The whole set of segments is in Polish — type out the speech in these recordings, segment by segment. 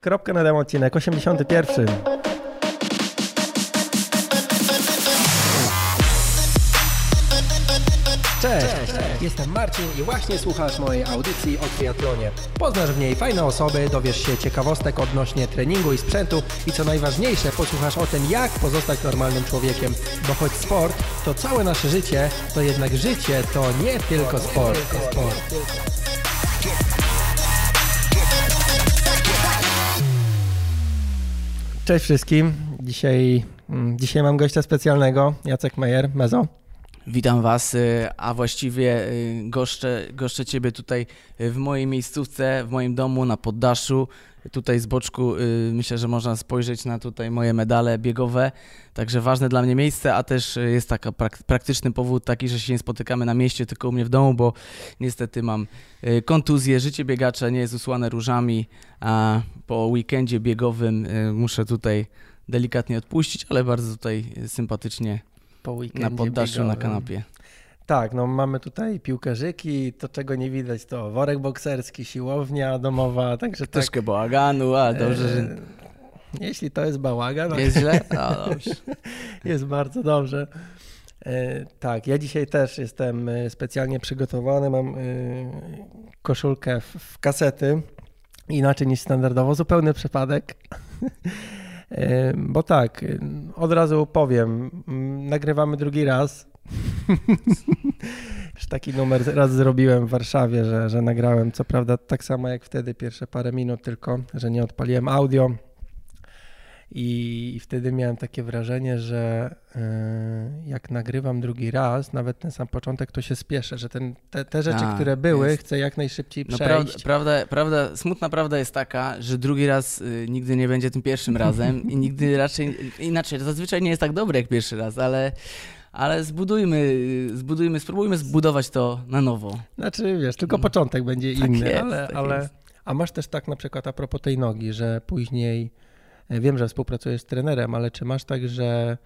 Kropka na odcinek 81. Cześć, jestem Marcin i właśnie słuchasz mojej audycji o triatlonie. Poznasz w niej fajne osoby, dowiesz się ciekawostek odnośnie treningu i sprzętu i co najważniejsze, posłuchasz o tym, jak pozostać normalnym człowiekiem. Bo choć sport to całe nasze życie, to jednak życie to nie tylko sport. sport. Cześć wszystkim. Dzisiaj, mm, dzisiaj mam gościa specjalnego, Jacek Mejer, Mezo. Witam Was, y, a właściwie y, goszczę, goszczę Ciebie tutaj w mojej miejscówce, w moim domu na poddaszu. Tutaj z boczku myślę, że można spojrzeć na tutaj moje medale biegowe, także ważne dla mnie miejsce, a też jest taki praktyczny powód taki, że się nie spotykamy na mieście, tylko u mnie w domu, bo niestety mam kontuzję, życie biegacza nie jest usłane różami, a po weekendzie biegowym muszę tutaj delikatnie odpuścić, ale bardzo tutaj sympatycznie Na poddaszu, biegowym. na kanapie. Tak, no mamy tutaj piłkarzyki, to czego nie widać to worek bokserski, siłownia domowa, także tak. Troszkę bałaganu, a dobrze, że... E, jeśli to jest bałagan, no, Jest źle? A, dobrze. jest bardzo dobrze. E, tak, ja dzisiaj też jestem e, specjalnie przygotowany, mam koszulkę w, kasety, inaczej niż standardowo, zupełny przypadek. Bo tak, od razu powiem, nagrywamy drugi raz. Już taki numer raz zrobiłem w Warszawie, że, że nagrałem, co prawda tak samo jak wtedy, pierwsze parę minut tylko, że nie odpaliłem audio. I, I wtedy miałem takie wrażenie, że e, jak nagrywam drugi raz, nawet ten sam początek, to się spieszę, że ten, te, te rzeczy, A, które były, jest. chcę jak najszybciej No przejść. prawda, prawda, prawda, smutna prawda jest taka, że drugi raz y, nigdy nie będzie tym pierwszym razem i nigdy raczej, inaczej, zazwyczaj nie jest tak dobry jak pierwszy raz, ale, ale zbudujmy, zbudujmy, spróbujmy zbudować to na nowo. Znaczy, wiesz, tylko No. początek będzie Tak inny, jest, ale, tak ale jest. a masz też tak na przykład a propos tej nogi, że później, e, wiem, że współpracujesz z trenerem, ale czy masz tak, że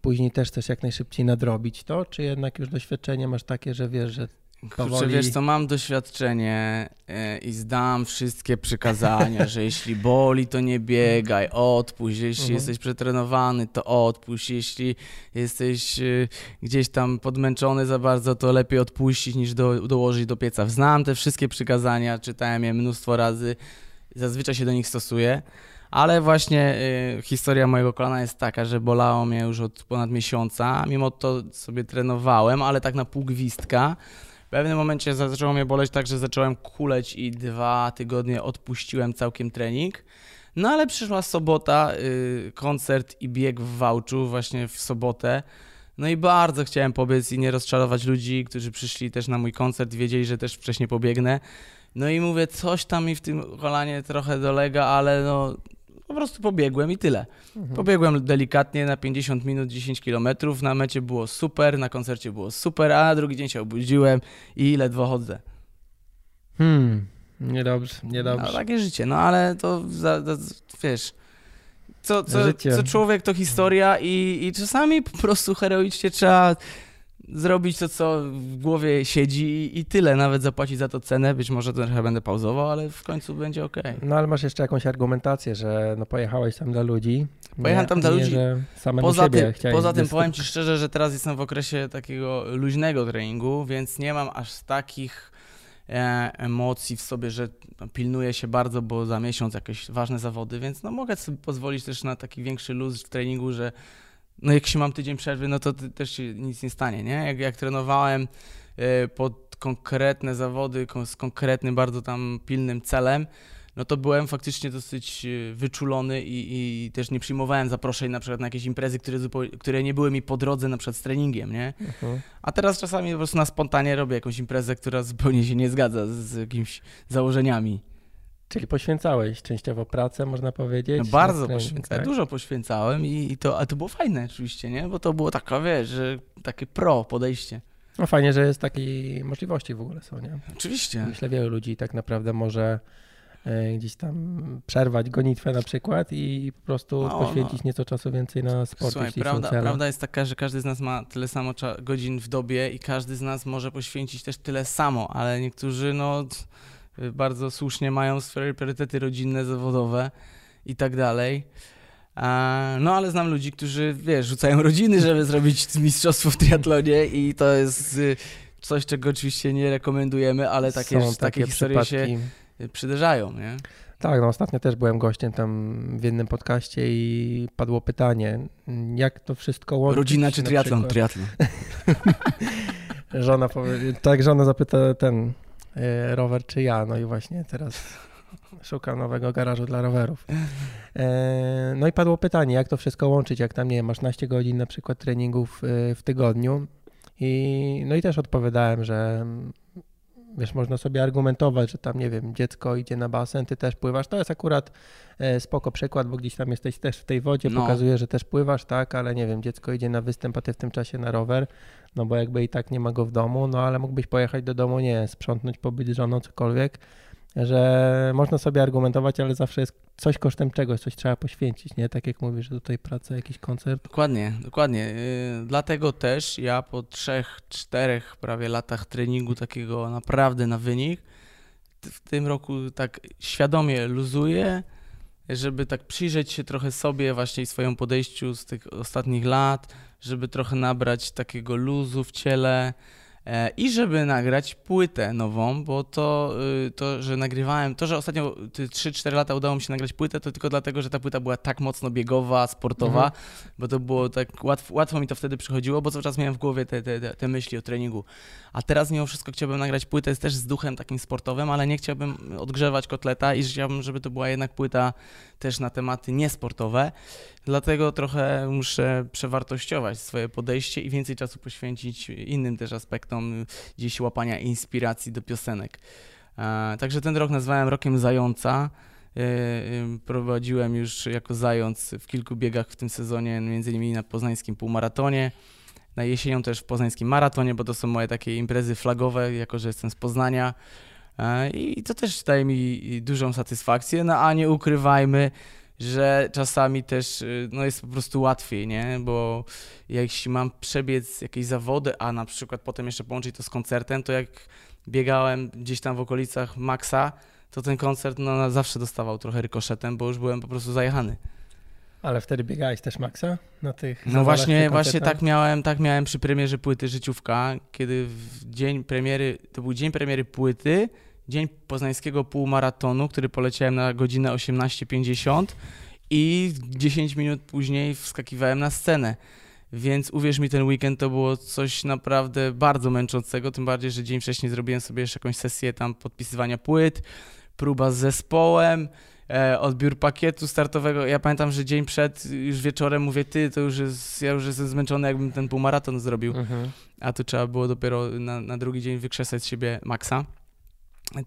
później też chcesz jak najszybciej nadrobić to, czy jednak już doświadczenie masz takie, że wiesz, że Kurczę, wiesz co, mam doświadczenie y, i zdam wszystkie przykazania, że jeśli boli, to nie biegaj, odpuść, jeśli Mhm. jesteś przetrenowany, to odpuść, jeśli jesteś y, gdzieś tam podmęczony za bardzo, to lepiej odpuścić niż do, dołożyć do pieca. Znam te wszystkie przykazania, czytałem je mnóstwo razy, zazwyczaj się do nich stosuję. Ale właśnie y, historia mojego kolana jest taka, że bolało mnie już od ponad miesiąca. Mimo to sobie trenowałem, ale tak na pół gwizdka. Pewnym momencie zaczęło mnie boleć tak, że zacząłem kuleć i dwa tygodnie odpuściłem całkiem trening. No ale przyszła sobota, y, koncert i bieg w Wałczu właśnie w sobotę. No i bardzo chciałem pobiec i nie rozczarować ludzi, którzy przyszli też na mój koncert, wiedzieli, że też wcześniej pobiegnę. No i mówię, coś tam mi w tym kolanie trochę dolega, ale no po prostu pobiegłem i tyle. Pobiegłem delikatnie na 50 minut, 10 kilometrów, na mecie było super, na koncercie było super, a na drugi dzień się obudziłem i ledwo chodzę. hmm, niedobrze, No, niedobrze. takie życie, no ale to, za, za, wiesz, co, co, co człowiek to historia i, i czasami po prostu heroicznie trzeba zrobić to, co w głowie siedzi i, tyle, nawet zapłacić za to cenę, być może trochę będę pauzował, ale w końcu będzie okej. No ale masz jeszcze jakąś argumentację, że no pojechałeś tam dla ludzi. Pojechałem tam dla nie, ludzi. Poza tym, poza tym powiem Ci szczerze, że teraz jestem w okresie takiego luźnego treningu, więc nie mam aż takich e, emocji w sobie, że pilnuję się bardzo, bo za miesiąc jakieś ważne zawody, więc no mogę sobie pozwolić też na taki większy luz w treningu, że no jak się mam tydzień przerwy, no to też się nic nie stanie, nie? Jak, jak trenowałem e, pod konkretne zawody, z konkretnym, bardzo tam pilnym celem, no to byłem faktycznie dosyć e, wyczulony i, i też nie przyjmowałem zaproszeń na przykład na jakieś imprezy, które, które nie były mi po drodze na przykład z treningiem, nie? Mhm. A teraz czasami po prostu na spontanie robię jakąś imprezę, która zupełnie się nie zgadza z jakimiś założeniami. Czyli poświęcałeś częściowo pracę, można powiedzieć. No bardzo trening, poświęcałem, tak? dużo poświęcałem i, i to, a to było fajne oczywiście, nie? Bo to było taka, wiesz, że takie pro podejście. No fajnie, że jest takiej możliwości w ogóle są, nie? Oczywiście. Myślę, wielu ludzi tak naprawdę może e, gdzieś tam przerwać gonitwę na przykład i po prostu No, no. poświęcić nieco czasu więcej na sport, Słuchaj, prawda, prawda jest taka, że każdy z nas ma tyle samo godzin w dobie i każdy z nas może poświęcić też tyle samo, ale niektórzy, no, bardzo słusznie mają swoje priorytety rodzinne, zawodowe i tak dalej. No ale znam ludzi, którzy, wiesz, rzucają rodziny, żeby zrobić mistrzostwo w triatlonie i to jest y, coś, czego oczywiście nie rekomendujemy, ale takie, takie, takie historie się przydarzają, nie? Tak, no ostatnio też byłem gościem tam w jednym podcaście i padło pytanie, jak to wszystko łączyć. Rodzina czy triatlon? Triatlon. żona powie, tak, żona zapyta ten rower czy ja, no i właśnie teraz szukam nowego garażu dla rowerów. E, no i padło pytanie, jak to wszystko łączyć, jak tam, nie wiem, masz 12 godzin na przykład treningów e, w tygodniu i no i też odpowiadałem, że wiesz, można sobie argumentować, że tam, nie wiem, dziecko idzie na basen, ty też pływasz. To jest akurat e, spoko przykład, bo gdzieś tam jesteś też w tej wodzie, no. pokazuje, że też pływasz, tak, ale nie wiem, dziecko idzie na występ, a ty w tym czasie na rower, no bo jakby i tak nie ma go w domu, no ale mógłbyś pojechać do domu, nie sprzątnąć, pobyć żoną, cokolwiek, że można sobie argumentować, ale zawsze jest coś kosztem czegoś, coś trzeba poświęcić, nie? Tak jak mówisz, że tutaj praca, jakiś koncert. Dokładnie, dokładnie. Yy, dlatego też ja po trzech, czterech prawie latach treningu takiego naprawdę na wynik, w tym roku tak świadomie luzuję, żeby tak przyjrzeć się trochę sobie właśnie i swojemu podejściu z tych ostatnich lat, żeby trochę nabrać takiego luzu w ciele, i żeby nagrać płytę nową, bo to, y, to że nagrywałem, to, że ostatnio 3-4 lata udało mi się nagrać płytę, to tylko dlatego, że ta płyta była tak mocno biegowa, sportowa, mhm. bo to było tak, łatwo, łatwo mi to wtedy przychodziło, bo cały czas miałem w głowie te, te, te, myśli o treningu. A teraz mimo wszystko chciałbym nagrać płytę też z duchem takim sportowym, ale nie chciałbym odgrzewać kotleta i chciałbym, żeby to była jednak płyta też na tematy niesportowe. Dlatego trochę muszę przewartościować swoje podejście i więcej czasu poświęcić innym też aspektom gdzieś łapania inspiracji do piosenek. E, także ten rok nazwałem rokiem zająca. E, e, prowadziłem już jako zając w kilku biegach w tym sezonie, między innymi na poznańskim półmaratonie, na jesienią też w poznańskim maratonie, bo to są moje takie imprezy flagowe, jako że jestem z Poznania. I to też daje mi dużą satysfakcję, no a nie ukrywajmy, że czasami też y, no jest po prostu łatwiej, nie? Bo jeśli mam przebiec jakieś zawody, a na przykład potem jeszcze połączyć to z koncertem, to jak biegałem gdzieś tam w okolicach Maxa, to ten koncert no, zawsze dostawał trochę rykoszetem, bo już byłem po prostu zajechany. Ale wtedy biegałeś też Maxa na tych No właśnie, właśnie tak miałem, tak miałem przy premierze płyty Życiówka, kiedy w dzień premiery, to był dzień premiery płyty, dzień poznańskiego półmaratonu, który poleciałem na godzinę 18.50 i 10 minut później wskakiwałem na scenę. Więc uwierz mi, ten weekend to było coś naprawdę bardzo męczącego, tym bardziej, że dzień wcześniej zrobiłem sobie jeszcze jakąś sesję tam podpisywania płyt, próba z zespołem, e, odbiór pakietu startowego. Ja pamiętam, że dzień przed, już wieczorem mówię, ty, to już jest, ja już jestem zmęczony, jakbym ten półmaraton zrobił. Mhm. A tu trzeba było dopiero na, na drugi dzień wykrzesać z siebie maksa.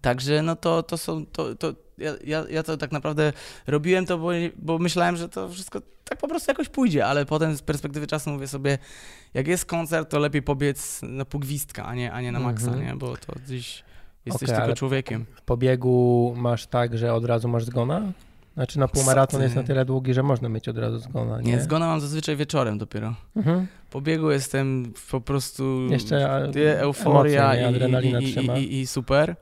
Także no to, to są, to, to ja, ja, ja to tak naprawdę robiłem to, bo, bo myślałem, że to wszystko tak po prostu jakoś pójdzie, ale potem z perspektywy czasu mówię sobie, jak jest koncert, to lepiej pobiec na pół gwizdka, a nie, a nie na maksa, mm -hmm. nie? Bo to gdzieś jesteś okay, tylko człowiekiem. Po biegu masz tak, że od razu masz zgona? Znaczy na półmaraton jest na tyle długi, że można mieć od razu zgona, nie? Nie, zgona mam zazwyczaj wieczorem dopiero. Mhm. Po biegu jestem po prostu... Jeszcze euforia emocje, i, i, i, i, super.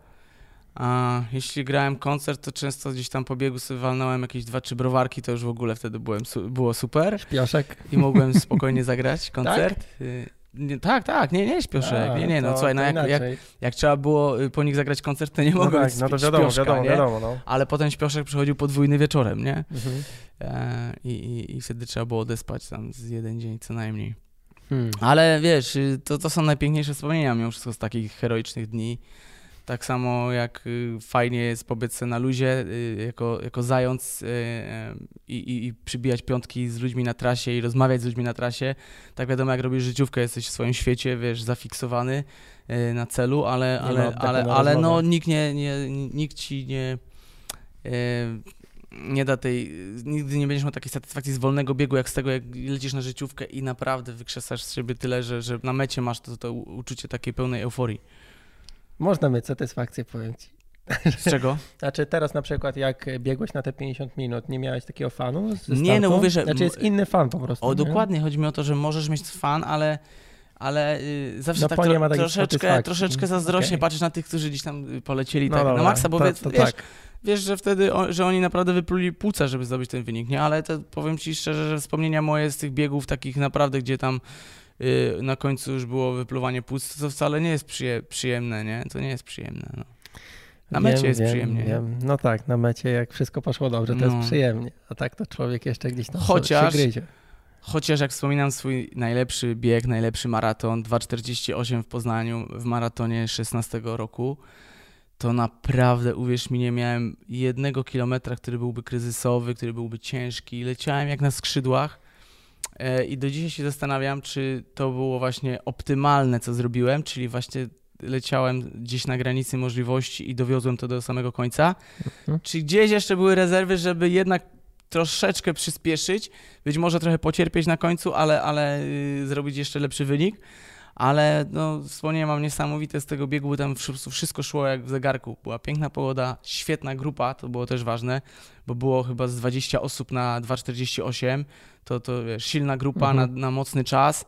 A jeśli grałem koncert, to często gdzieś tam po biegu sobie walnąłem jakieś dwa, trzy browarki, to już w ogóle wtedy byłem, było super. Śpioszek. I mogłem spokojnie zagrać koncert. Tak? Nie, tak, tak, nie, nie śpioszek, A, nie, nie, no to, słuchaj, no jak, jak, jak, trzeba było y, po nich zagrać koncert, to nie no mogłem tak, no to wiadomo, śpioszka, wiadomo, nie? wiadomo, no. Ale potem śpioszek przychodził podwójny wieczorem, nie? Mhm. E, i, i, I wtedy trzeba było odespać tam z jeden dzień co najmniej. Hmm. Ale wiesz, y, to, to są najpiękniejsze wspomnienia mimo wszystko z takich heroicznych dni. Tak samo jak y, fajnie jest pobiec na luzie y, jako, jako zając y, i, i, i, przybijać piątki z ludźmi na trasie i rozmawiać z ludźmi na trasie. Tak wiadomo, jak robisz życiówkę, jesteś w swoim świecie, wiesz, zafiksowany na celu, ale, ale, ale, ale no, nikt, nie, nie, nikt ci nie nie da tej, nigdy nie będziesz miał takiej satysfakcji z wolnego biegu, jak z tego, jak lecisz na życiówkę i naprawdę wykrzesasz z siebie tyle, że, że na mecie masz to, to uczucie takiej pełnej euforii. Można mieć satysfakcję, powiem ci. Z czego? Znaczy teraz na przykład jak biegłeś na te 50 minut, nie miałeś takiego fanu? nie, no mówię, że... Znaczy jest inny fan po prostu. O, nie? dokładnie. Chodzi mi o to, że możesz mieć fan, ale, ale y, zawsze No, tak tro, troszeczkę, troszeczkę zazdrośnie Okej. patrzysz na tych, którzy gdzieś tam y, polecieli No tak na dobra, maksa, bo to, to wiesz, tak. wiesz, że wtedy, o, że oni naprawdę wypluli płuca, żeby zdobyć ten wynik, nie? Ale to powiem ci szczerze, że wspomnienia moje z tych biegów takich naprawdę, gdzie tam na końcu już było wypluwanie płuc, to wcale nie jest przyje, przyjemne, nie? To nie jest przyjemne, no. Na Wiem, mecie jest wiem, przyjemnie. nie? Wiem. No tak, na mecie jak wszystko poszło dobrze, to No. jest przyjemnie. A tak to człowiek jeszcze gdzieś tam Chociaż- się gryzie. Chociaż jak wspominam swój najlepszy bieg, najlepszy maraton, 2,48 w Poznaniu w maratonie 16 roku, to naprawdę, uwierz mi, nie miałem jednego kilometra, który byłby kryzysowy, który byłby ciężki. Leciałem jak na skrzydłach i do dzisiaj się zastanawiam, czy to było właśnie optymalne, co zrobiłem, czyli właśnie leciałem gdzieś na granicy możliwości i dowiozłem to do samego końca, Mhm. czy gdzieś jeszcze były rezerwy, żeby jednak troszeczkę przyspieszyć, być może trochę pocierpieć na końcu, ale, ale yy, zrobić jeszcze lepszy wynik. Ale no, wspomnienia mam niesamowite z tego biegu, bo tam wszy- wszystko szło jak w zegarku. Była piękna pogoda, świetna grupa, to było też ważne, bo było chyba z 20 osób na 2,48. To, to wiesz, silna grupa Mhm. na, na mocny czas.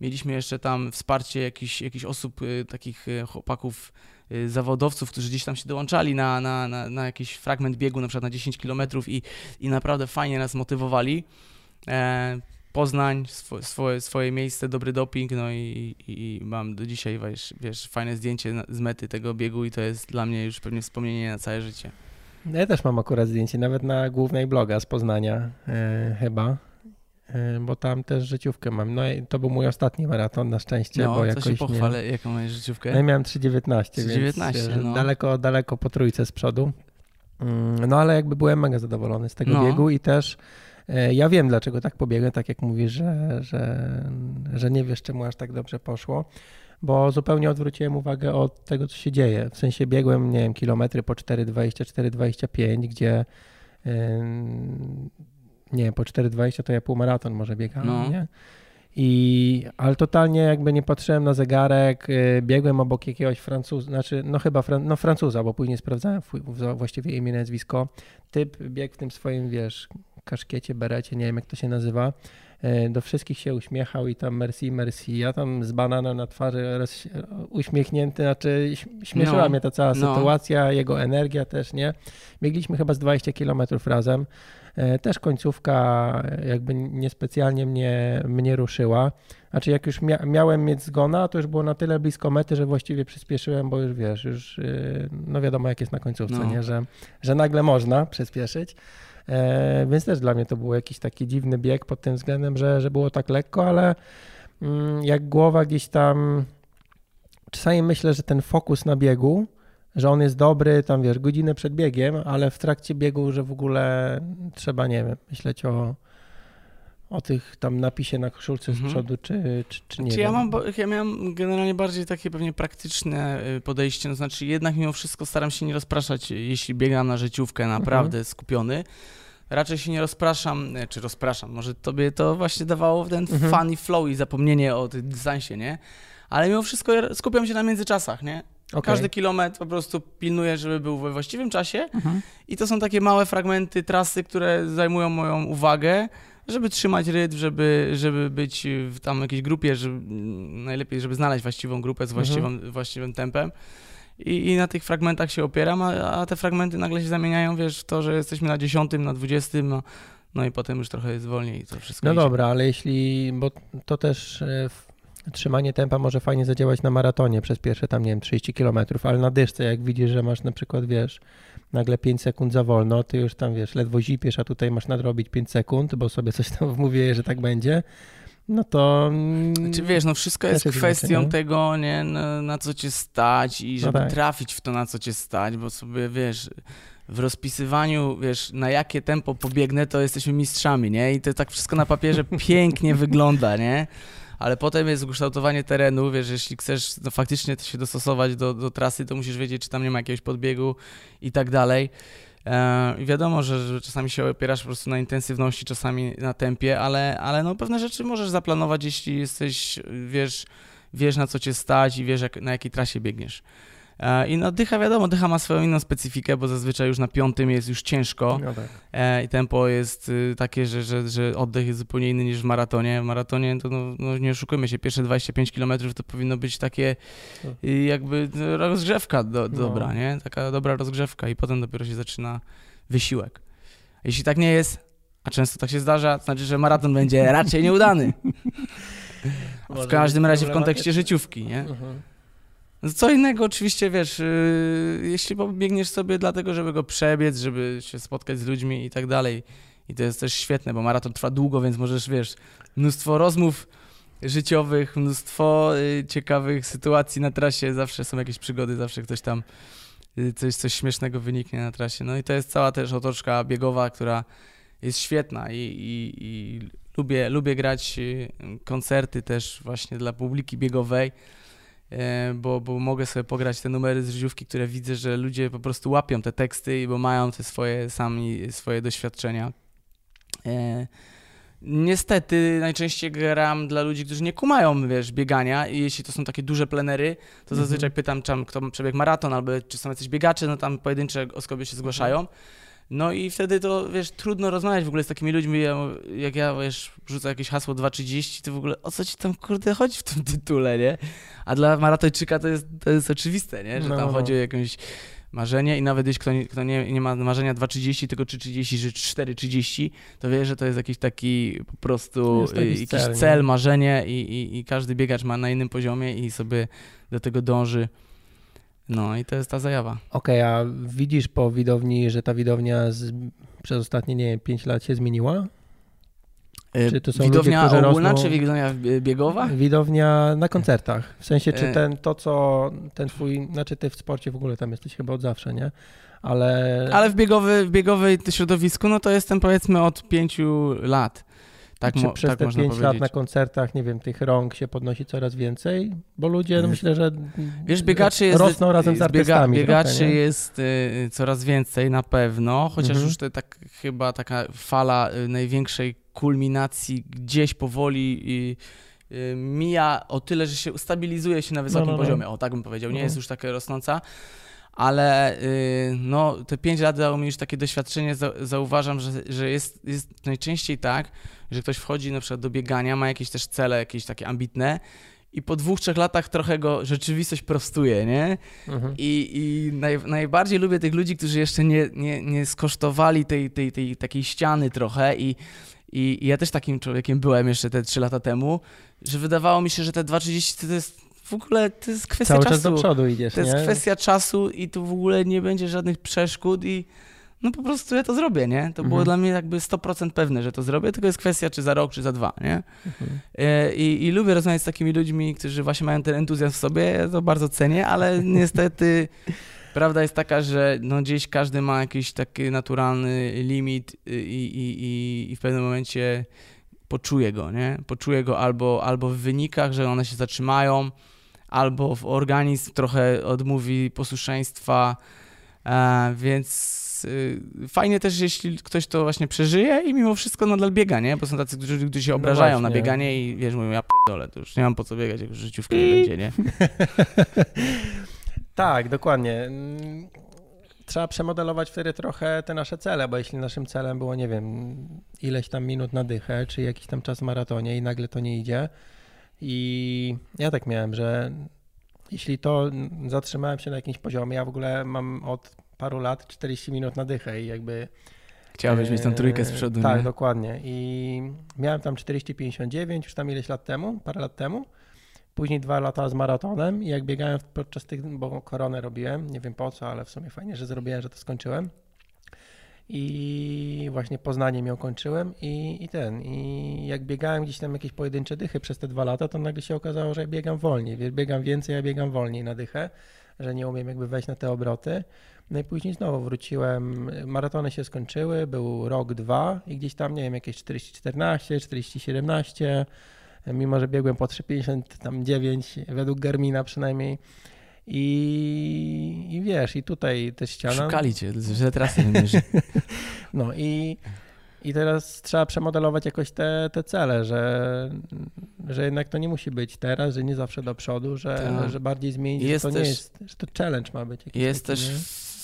Mieliśmy jeszcze tam wsparcie jakichś, jakichś osób, y, takich y, chłopaków, y, zawodowców, którzy gdzieś tam się dołączali na, na, na, na jakiś fragment biegu, na przykład na 10 km i, i naprawdę fajnie nas motywowali. E, Poznań, swo, swoje, swoje miejsce, dobry doping, no i, i, mam do dzisiaj, wiesz, wiesz, fajne zdjęcie z mety tego biegu i to jest dla mnie już pewnie wspomnienie na całe życie. Ja też mam akurat zdjęcie, nawet na głównej bloga z Poznania e, chyba, e, bo tam też życiówkę mam. No i to był mój ostatni maraton na szczęście, No, bo jakoś się nie... pochwalę, jaką masz życiówkę? No ja miałem 3,19, więc 3,19, wiesz, no. daleko, daleko po trójce z przodu. Mm, No ale jakby byłem mega zadowolony z tego No. biegu i też ja wiem, dlaczego tak pobiegłem, tak jak mówisz, że, że, że nie wiesz, czemu aż tak dobrze poszło, bo zupełnie odwróciłem uwagę od tego, co się dzieje. W sensie biegłem, nie wiem, kilometry po 4,20, 4,25, gdzie nie wiem, po 4,20 to ja półmaraton może biegałem, No. nie? I, ale totalnie jakby nie patrzyłem na zegarek, y, biegłem obok jakiegoś Francuza, znaczy no chyba Fran, no Francuza, bo później sprawdzałem właściwie imię, nazwisko. Typ biegł w tym swoim, wiesz, kaszkiecie, berecie, nie wiem jak to się nazywa. Y, Do wszystkich się uśmiechał i tam merci, merci. Ja tam z bananem na twarzy roz, uśmiechnięty, znaczy śmieszyła No, mnie ta cała no. sytuacja, jego energia też, nie? Biegliśmy chyba z 20 km razem. E, Też końcówka e, jakby niespecjalnie mnie, mnie ruszyła. Znaczy jak już mia- miałem mieć zgona, to już było na tyle blisko mety, że właściwie przyspieszyłem, bo już wiesz, już yy, no wiadomo jak jest na końcówce, No. nie? Że, że nagle można przyspieszyć. E, więc też dla mnie to był jakiś taki dziwny bieg pod tym względem, że, że było tak lekko, ale mm, jak głowa gdzieś tam czasami myślę, że ten fokus na biegu, że on jest dobry, tam wiesz, godzinę przed biegiem, ale w trakcie biegu, że w ogóle trzeba, nie wiem, myśleć o, o tych tam napisie na koszulce z Mhm. przodu, czy, czy, czy nie Czy wiem. ja, mam, ja miałem generalnie bardziej takie pewnie praktyczne y, podejście, no znaczy jednak mimo wszystko staram się nie rozpraszać, y, jeśli biegam na życiówkę naprawdę skupiony. Raczej się nie rozpraszam, y, czy rozpraszam, może tobie to właśnie dawało ten Mhm. fun i flow i zapomnienie o tym dystansie, nie? Ale mimo wszystko ja skupiam się na międzyczasach, nie? Okej. Każdy kilometr po prostu pilnuję, żeby był we właściwym czasie Mhm. i to są takie małe fragmenty trasy, które zajmują moją uwagę, żeby trzymać rytm, żeby, żeby być w tam jakiejś grupie, żeby, najlepiej, żeby znaleźć właściwą grupę z właściwym, właściwym tempem. I, I na tych fragmentach się opieram, a, a te fragmenty nagle się zamieniają, wiesz, w to, że jesteśmy na 10, na 20, no, no i potem już trochę jest wolniej to wszystko No idzie. dobra, ale jeśli, bo to też e, trzymanie tempa może fajnie zadziałać na maratonie przez pierwsze tam, nie wiem, 30 km, ale na dyszce, jak widzisz, że masz na przykład, wiesz, nagle 5 sekund za wolno, ty już tam, wiesz, ledwo zipiesz, a tutaj masz nadrobić 5 sekund, bo sobie coś tam wmówiłeś, że tak będzie, no to... mm, Czy wiesz, no wszystko jest jest kwestią inaczej, nie? tego, nie, na, na co cię stać i No żeby tak. trafić w to, na co cię stać, bo sobie, wiesz, w rozpisywaniu, wiesz, na jakie tempo pobiegnę, to jesteśmy mistrzami, nie? I to tak wszystko na papierze pięknie wygląda, nie? Ale potem jest ukształtowanie terenu, wiesz, jeśli chcesz no, faktycznie się dostosować do, do trasy, to musisz wiedzieć, czy tam nie ma jakiegoś podbiegu i tak dalej. E, I wiadomo, że, że czasami się opierasz po prostu na intensywności, czasami na tempie, ale, ale no pewne rzeczy możesz zaplanować, jeśli jesteś, wiesz, wiesz na co cię stać i wiesz jak, na jakiej trasie biegniesz. E, I no dycha wiadomo, dycha ma swoją inną specyfikę, bo zazwyczaj już na piątym jest już ciężko No tak. e, i tempo jest y, takie, że, że, że oddech jest zupełnie inny niż w maratonie. W maratonie to no, no nie oszukujmy się, pierwsze 25 km to powinno być takie y, jakby no, rozgrzewka do, No. dobra, nie? Taka dobra rozgrzewka i potem dopiero się zaczyna wysiłek. Jeśli tak nie jest, a często tak się zdarza, to znaczy, że maraton będzie raczej nieudany. W każdym razie w kontekście życiówki, nie? Mhm. Co innego oczywiście, wiesz, yy, jeśli biegniesz sobie dlatego, żeby go przebiec, żeby się spotkać z ludźmi i tak dalej. I to jest też świetne, bo maraton trwa długo, więc możesz, wiesz, mnóstwo rozmów życiowych, mnóstwo y, ciekawych sytuacji na trasie, zawsze są jakieś przygody, zawsze ktoś tam, y, coś, coś śmiesznego wyniknie na trasie. No i to jest cała też otoczka biegowa, która jest świetna i, i, i lubię, lubię grać y, koncerty też właśnie dla publiki biegowej bo, bo mogę sobie pograć te numery z życiówki, które widzę, że ludzie po prostu łapią te teksty, bo mają te swoje sami swoje doświadczenia. E, Niestety najczęściej gram dla ludzi, którzy nie kumają, wiesz, biegania i jeśli to są takie duże plenery, to Mhm. zazwyczaj pytam, czy tam kto przebiegł maraton, albo czy są jacyś biegacze, no tam pojedyncze osoby się zgłaszają. No i wtedy to, wiesz, trudno rozmawiać w ogóle z takimi ludźmi, ja, jak ja, wiesz, rzucę jakieś hasło 2.30, to w ogóle o co ci tam, kurde, chodzi w tym tytule, nie? A dla maratończyka to jest, to jest oczywiste, nie? Że No, tam no. chodzi o jakieś marzenie i nawet jeśli kto, nie- kto nie, nie ma marzenia 2.30, tylko 3.30, że 4.30, to wie, że to jest jakiś taki po prostu Jest jakiś cel, cel, nie? marzenie i, i, i każdy biegacz ma na innym poziomie i sobie do tego dąży. No i to jest ta zajawa. Okej, a widzisz po widowni, że ta widownia z, przez ostatnie, nie wiem, 5 lat się zmieniła? Y, Czy to są widownia ludzie, ogólna, rosną- czy widownia bie- biegowa? Widownia na koncertach. W sensie, czy E. ten, to co, ten twój, znaczy ty w sporcie w ogóle tam jesteś chyba od zawsze, nie? Ale, Ale w, biegowy, w biegowej środowisku, no to jestem powiedzmy od pięciu lat. Tak, czy mo, przez tak te można 5 lat powiedzieć. na koncertach, nie wiem, tych rąk się podnosi coraz więcej? Bo ludzie, no myślę, że Wiesz, biegaczy jest... rosną razem z biega- artystami Biegaczy trochę, jest y, coraz więcej na pewno, chociaż Mhm. już to tak chyba taka fala y, największej kulminacji gdzieś powoli y, y, mija o tyle, że się stabilizuje się na wysokim no, no. poziomie. O, tak bym powiedział. Nie Mhm. jest już taka rosnąca. Ale y, no, te pięć lat dało mi już takie doświadczenie, za, zauważam, że, że jest, jest najczęściej tak, że ktoś wchodzi na przykład do biegania, ma jakieś też cele, jakieś takie ambitne i po dwóch, trzech latach trochę go rzeczywistość prostuje, nie? Mhm. I, i naj, najbardziej lubię tych ludzi, którzy jeszcze nie, nie, nie skosztowali tej, tej, tej takiej ściany trochę i, i, i ja też takim człowiekiem byłem jeszcze te trzy lata temu, że wydawało mi się, że te 2.30 to jest w ogóle, to jest kwestia Cały czasu. czas do przodu idziesz, To jest nie? kwestia czasu i tu w ogóle nie będzie żadnych przeszkód i no po prostu ja to zrobię, nie? To było Mhm. dla mnie jakby 100% pewne, że to zrobię, tylko jest kwestia czy za rok, czy za dwa, nie? Mhm. E, I, I lubię rozmawiać z takimi ludźmi, którzy właśnie mają ten entuzjazm w sobie, ja to bardzo cenię, ale niestety prawda jest taka, że no gdzieś każdy ma jakiś taki naturalny limit i, i, i, i w pewnym momencie poczuje go, nie? Poczuje go albo, albo w wynikach, że one się zatrzymają, albo w organizm trochę odmówi posłuszeństwa, e, więc y, fajnie też, jeśli ktoś to właśnie przeżyje i mimo wszystko nadal biega, nie? Bo są tacy, którzy, którzy się No obrażają na właśnie. bieganie i wiesz, mówią, ja p***dolę, to już nie mam po co biegać, jak już życiówka nie będzie, nie? Tak, dokładnie. Trzeba przemodelować wtedy trochę te nasze cele, bo jeśli naszym celem było, nie wiem, ileś tam minut na dychę, czy jakiś tam czas w maratonie i nagle to nie idzie. I ja tak miałem, że jeśli to zatrzymałem się na jakimś poziomie, ja w ogóle mam od paru lat 40 minut na dychę i jakby Chciałbyś mieć tą trójkę z Eee, przodu, Tak, nie? dokładnie. I miałem tam 40-59 już tam ileś lat temu, parę lat temu. Później dwa lata z maratonem i jak biegałem podczas tych, bo koronę robiłem, nie wiem po co, ale w sumie fajnie, że zrobiłem, że to skończyłem. I właśnie Poznaniem ją kończyłem i, i ten, i jak biegałem gdzieś tam jakieś pojedyncze dychy przez te dwa lata, to nagle się okazało, że ja biegam wolniej, biegam więcej, ja biegam wolniej na dychę, że nie umiem jakby wejść na te obroty. No i później znowu wróciłem, maratony się skończyły, był rok, dwa i gdzieś tam, nie wiem, jakieś 40-14, 40-17, mimo że biegłem po 3,59 według Garmina przynajmniej. I, I wiesz, i tutaj też ściana. Szukali cię, że trasy. No i I teraz trzeba przemodelować jakoś te, te cele, że, że jednak to nie musi być teraz, że nie zawsze do przodu, że, Tak. że bardziej zmienić, Jest że to też- nie jest, że to challenge ma być. Jakiś Jest taki, też nie?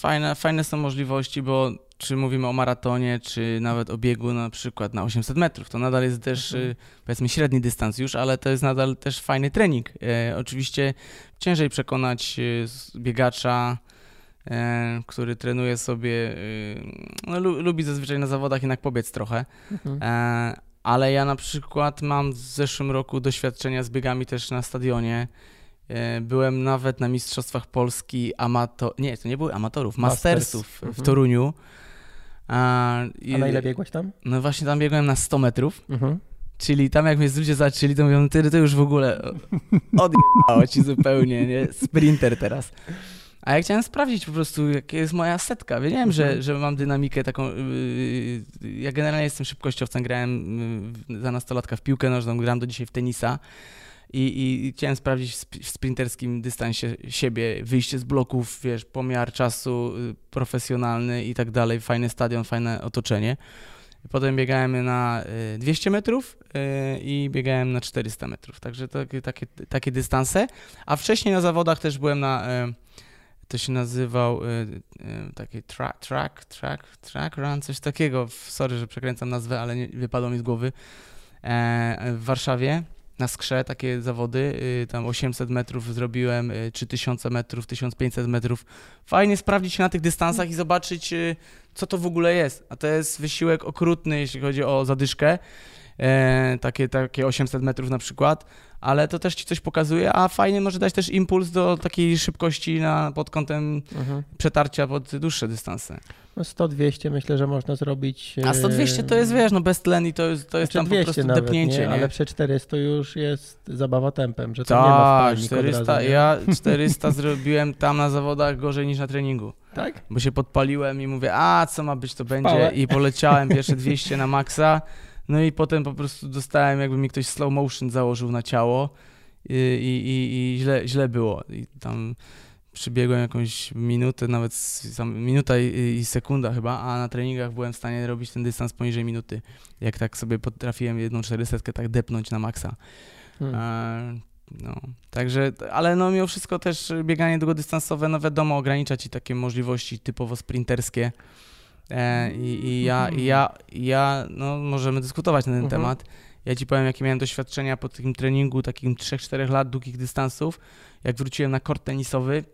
fajne, fajne są możliwości, bo czy mówimy o maratonie, czy nawet o biegu na przykład na 800 metrów, to nadal jest też Mhm. y, powiedzmy średni dystans już, ale to jest nadal też fajny trening. E, oczywiście ciężej przekonać y, biegacza, e, który trenuje sobie, y, no, lu, lubi zazwyczaj na zawodach jednak pobiec trochę, Mhm. E, ale ja na przykład mam w zeszłym roku doświadczenia z biegami też na stadionie. E, Byłem nawet na Mistrzostwach Polski amator... Nie, to nie były amatorów, Masters. mastersów w Mhm. A, i- A na ile biegłeś tam? No właśnie tam biegłem na 100 metrów, Mhm. czyli tam jak mnie ludzie zaczęli, to mówią, ty to już w ogóle odjebało ci zupełnie, nie? Sprinter teraz. A ja chciałem sprawdzić po prostu, jaka jest moja setka. Wiedziałem, że, Mhm. że mam dynamikę taką. Yy, ja generalnie jestem szybkościowcem, grałem yy, za nastolatka w piłkę nożną, gram do dzisiaj w tenisa. I, i, chciałem sprawdzić w sp- w sprinterskim dystansie siebie, wyjście z bloków, wiesz, pomiar czasu y, profesjonalny i tak dalej, fajny stadion, fajne otoczenie. Potem biegałem na y, 200 metrów y, i biegałem na 400 metrów, także takie, takie, takie dystanse. A wcześniej na zawodach też byłem na, y, to się nazywał y, y, taki track, track, track, track run, coś takiego. Sorry, że przekręcam nazwę, ale nie, wypadło mi z głowy. E, w Warszawie na skrze takie zawody, y, tam 800 metrów zrobiłem, y, 3000 metrów, 1500 metrów. Fajnie sprawdzić się na tych dystansach i zobaczyć, y, co to w ogóle jest. A to jest wysiłek okrutny, jeśli chodzi o zadyszkę, takie, takie 800 metrów na przykład, ale to też ci coś pokazuje, a fajnie może dać też impuls do takiej szybkości na, pod kątem Mhm. przetarcia pod dłuższe dystanse. No 100-200 myślę, że można zrobić. A 100-200 to jest, wiesz, no bez tlen i to jest, to jest znaczy tam 200 po prostu nawet, depnięcie, nie? nie? Ale przy 400 już jest zabawa tempem, że to nie ma od 400, razu, nie? ja 400 zrobiłem tam na zawodach gorzej niż na treningu. Tak? Bo się podpaliłem i mówię, a co ma być, to będzie. I poleciałem pierwsze 200 na maksa. No i potem po prostu dostałem, jakby mi ktoś slow motion założył na ciało i, i, i, źle, źle było. I tam przybiegłem jakąś minutę, nawet minuta i, i sekunda chyba, a na treningach byłem w stanie robić ten dystans poniżej minuty. Jak tak sobie potrafiłem jedną 400 tak depnąć na maksa. Hmm. E, No, także, ale no mimo wszystko też bieganie długodystansowe, no wiadomo, ogranicza ci takie możliwości typowo sprinterskie. E, i, I ja, i ja, i ja, no możemy dyskutować na ten Mhm. temat. Ja ci powiem, jakie miałem doświadczenia po takim treningu, takim 3-4 lat długich dystansów. Jak wróciłem na kort tenisowy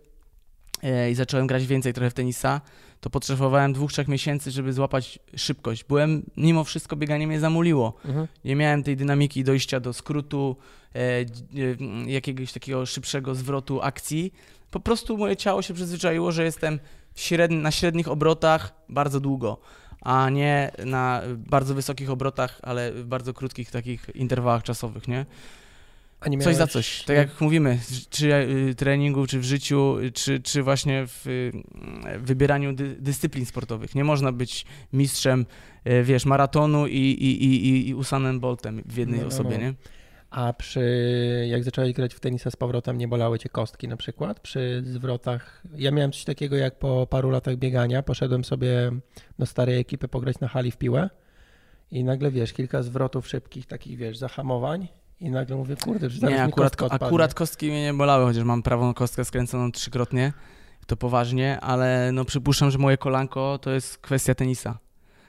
e, i zacząłem grać więcej trochę w tenisa, to potrzebowałem dwóch, trzech miesięcy, żeby złapać szybkość. Byłem, mimo wszystko bieganie mnie zamuliło Mhm. nie miałem tej dynamiki dojścia do skrótu, e, jakiegoś takiego szybszego zwrotu akcji. Po prostu moje ciało się przyzwyczaiło, że jestem średni, na średnich obrotach bardzo długo, a nie na bardzo wysokich obrotach, ale w bardzo krótkich takich interwałach czasowych, nie? Nie Coś za coś. Tak jak mówimy, czy y, treningu, czy w życiu, czy, czy właśnie w y, wybieraniu dy, dyscyplin sportowych. Nie można być mistrzem, y, wiesz, maratonu i, i, i, i- Usainem Boltem w jednej No, no, osobie, no. nie? A przy, jak zacząłeś grać w tenisa z powrotem, nie bolały cię kostki na przykład przy zwrotach? Ja miałem coś takiego, jak po paru latach biegania poszedłem sobie do starej ekipy pograć na hali w piłę i nagle, wiesz, kilka zwrotów szybkich, takich, wiesz, zahamowań i nagle mówię, kurde, że zaraz Nie, mi akurat, kostka odpadnie. akurat kostki mnie nie bolały, chociaż mam prawą kostkę skręconą trzykrotnie, to poważnie, ale no przypuszczam, że moje kolanko to jest kwestia tenisa.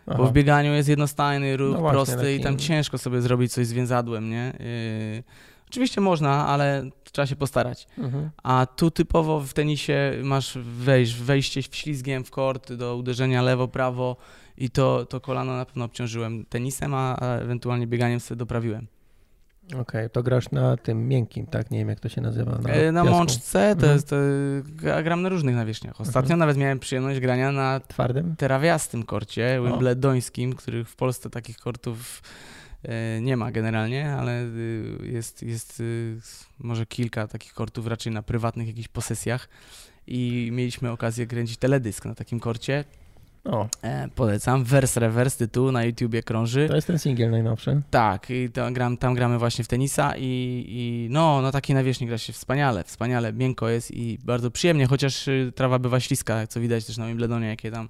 Aha. Bo w bieganiu jest jednostajny ruch, No właśnie, prosty i tam taki- ciężko sobie zrobić coś z więzadłem, nie? Yy, oczywiście można, ale trzeba się postarać. Mhm. A tu typowo w tenisie masz wejść, wejście ślizgiem w kort do uderzenia lewo, prawo i to, to kolano na pewno obciążyłem tenisem, a, a ewentualnie bieganiem sobie doprawiłem. Okej, to grasz na tym miękkim, tak? Nie wiem, jak to się nazywa. Na, E, Na mączce to Mhm. jest, to, ja gram na różnych nawierzchniach. Ostatnio Mhm. nawet miałem przyjemność grania na Twardym? terawiastym korcie, wimbledońskim, których w Polsce takich kortów e, nie ma generalnie, ale jest, jest może kilka takich kortów raczej na prywatnych jakichś posesjach i mieliśmy okazję kręcić teledysk na takim korcie. O, E, polecam. Vers Reverse tytuł na YouTubie krąży. to jest ten singiel najnowszy. Tak, i to gram, tam gramy właśnie w tenisa i, i no, na takiej nawierzchni gra się wspaniale, wspaniale, miękko jest i bardzo przyjemnie, chociaż y, trawa bywa śliska, co widać też na Wimbledonie, jakie tam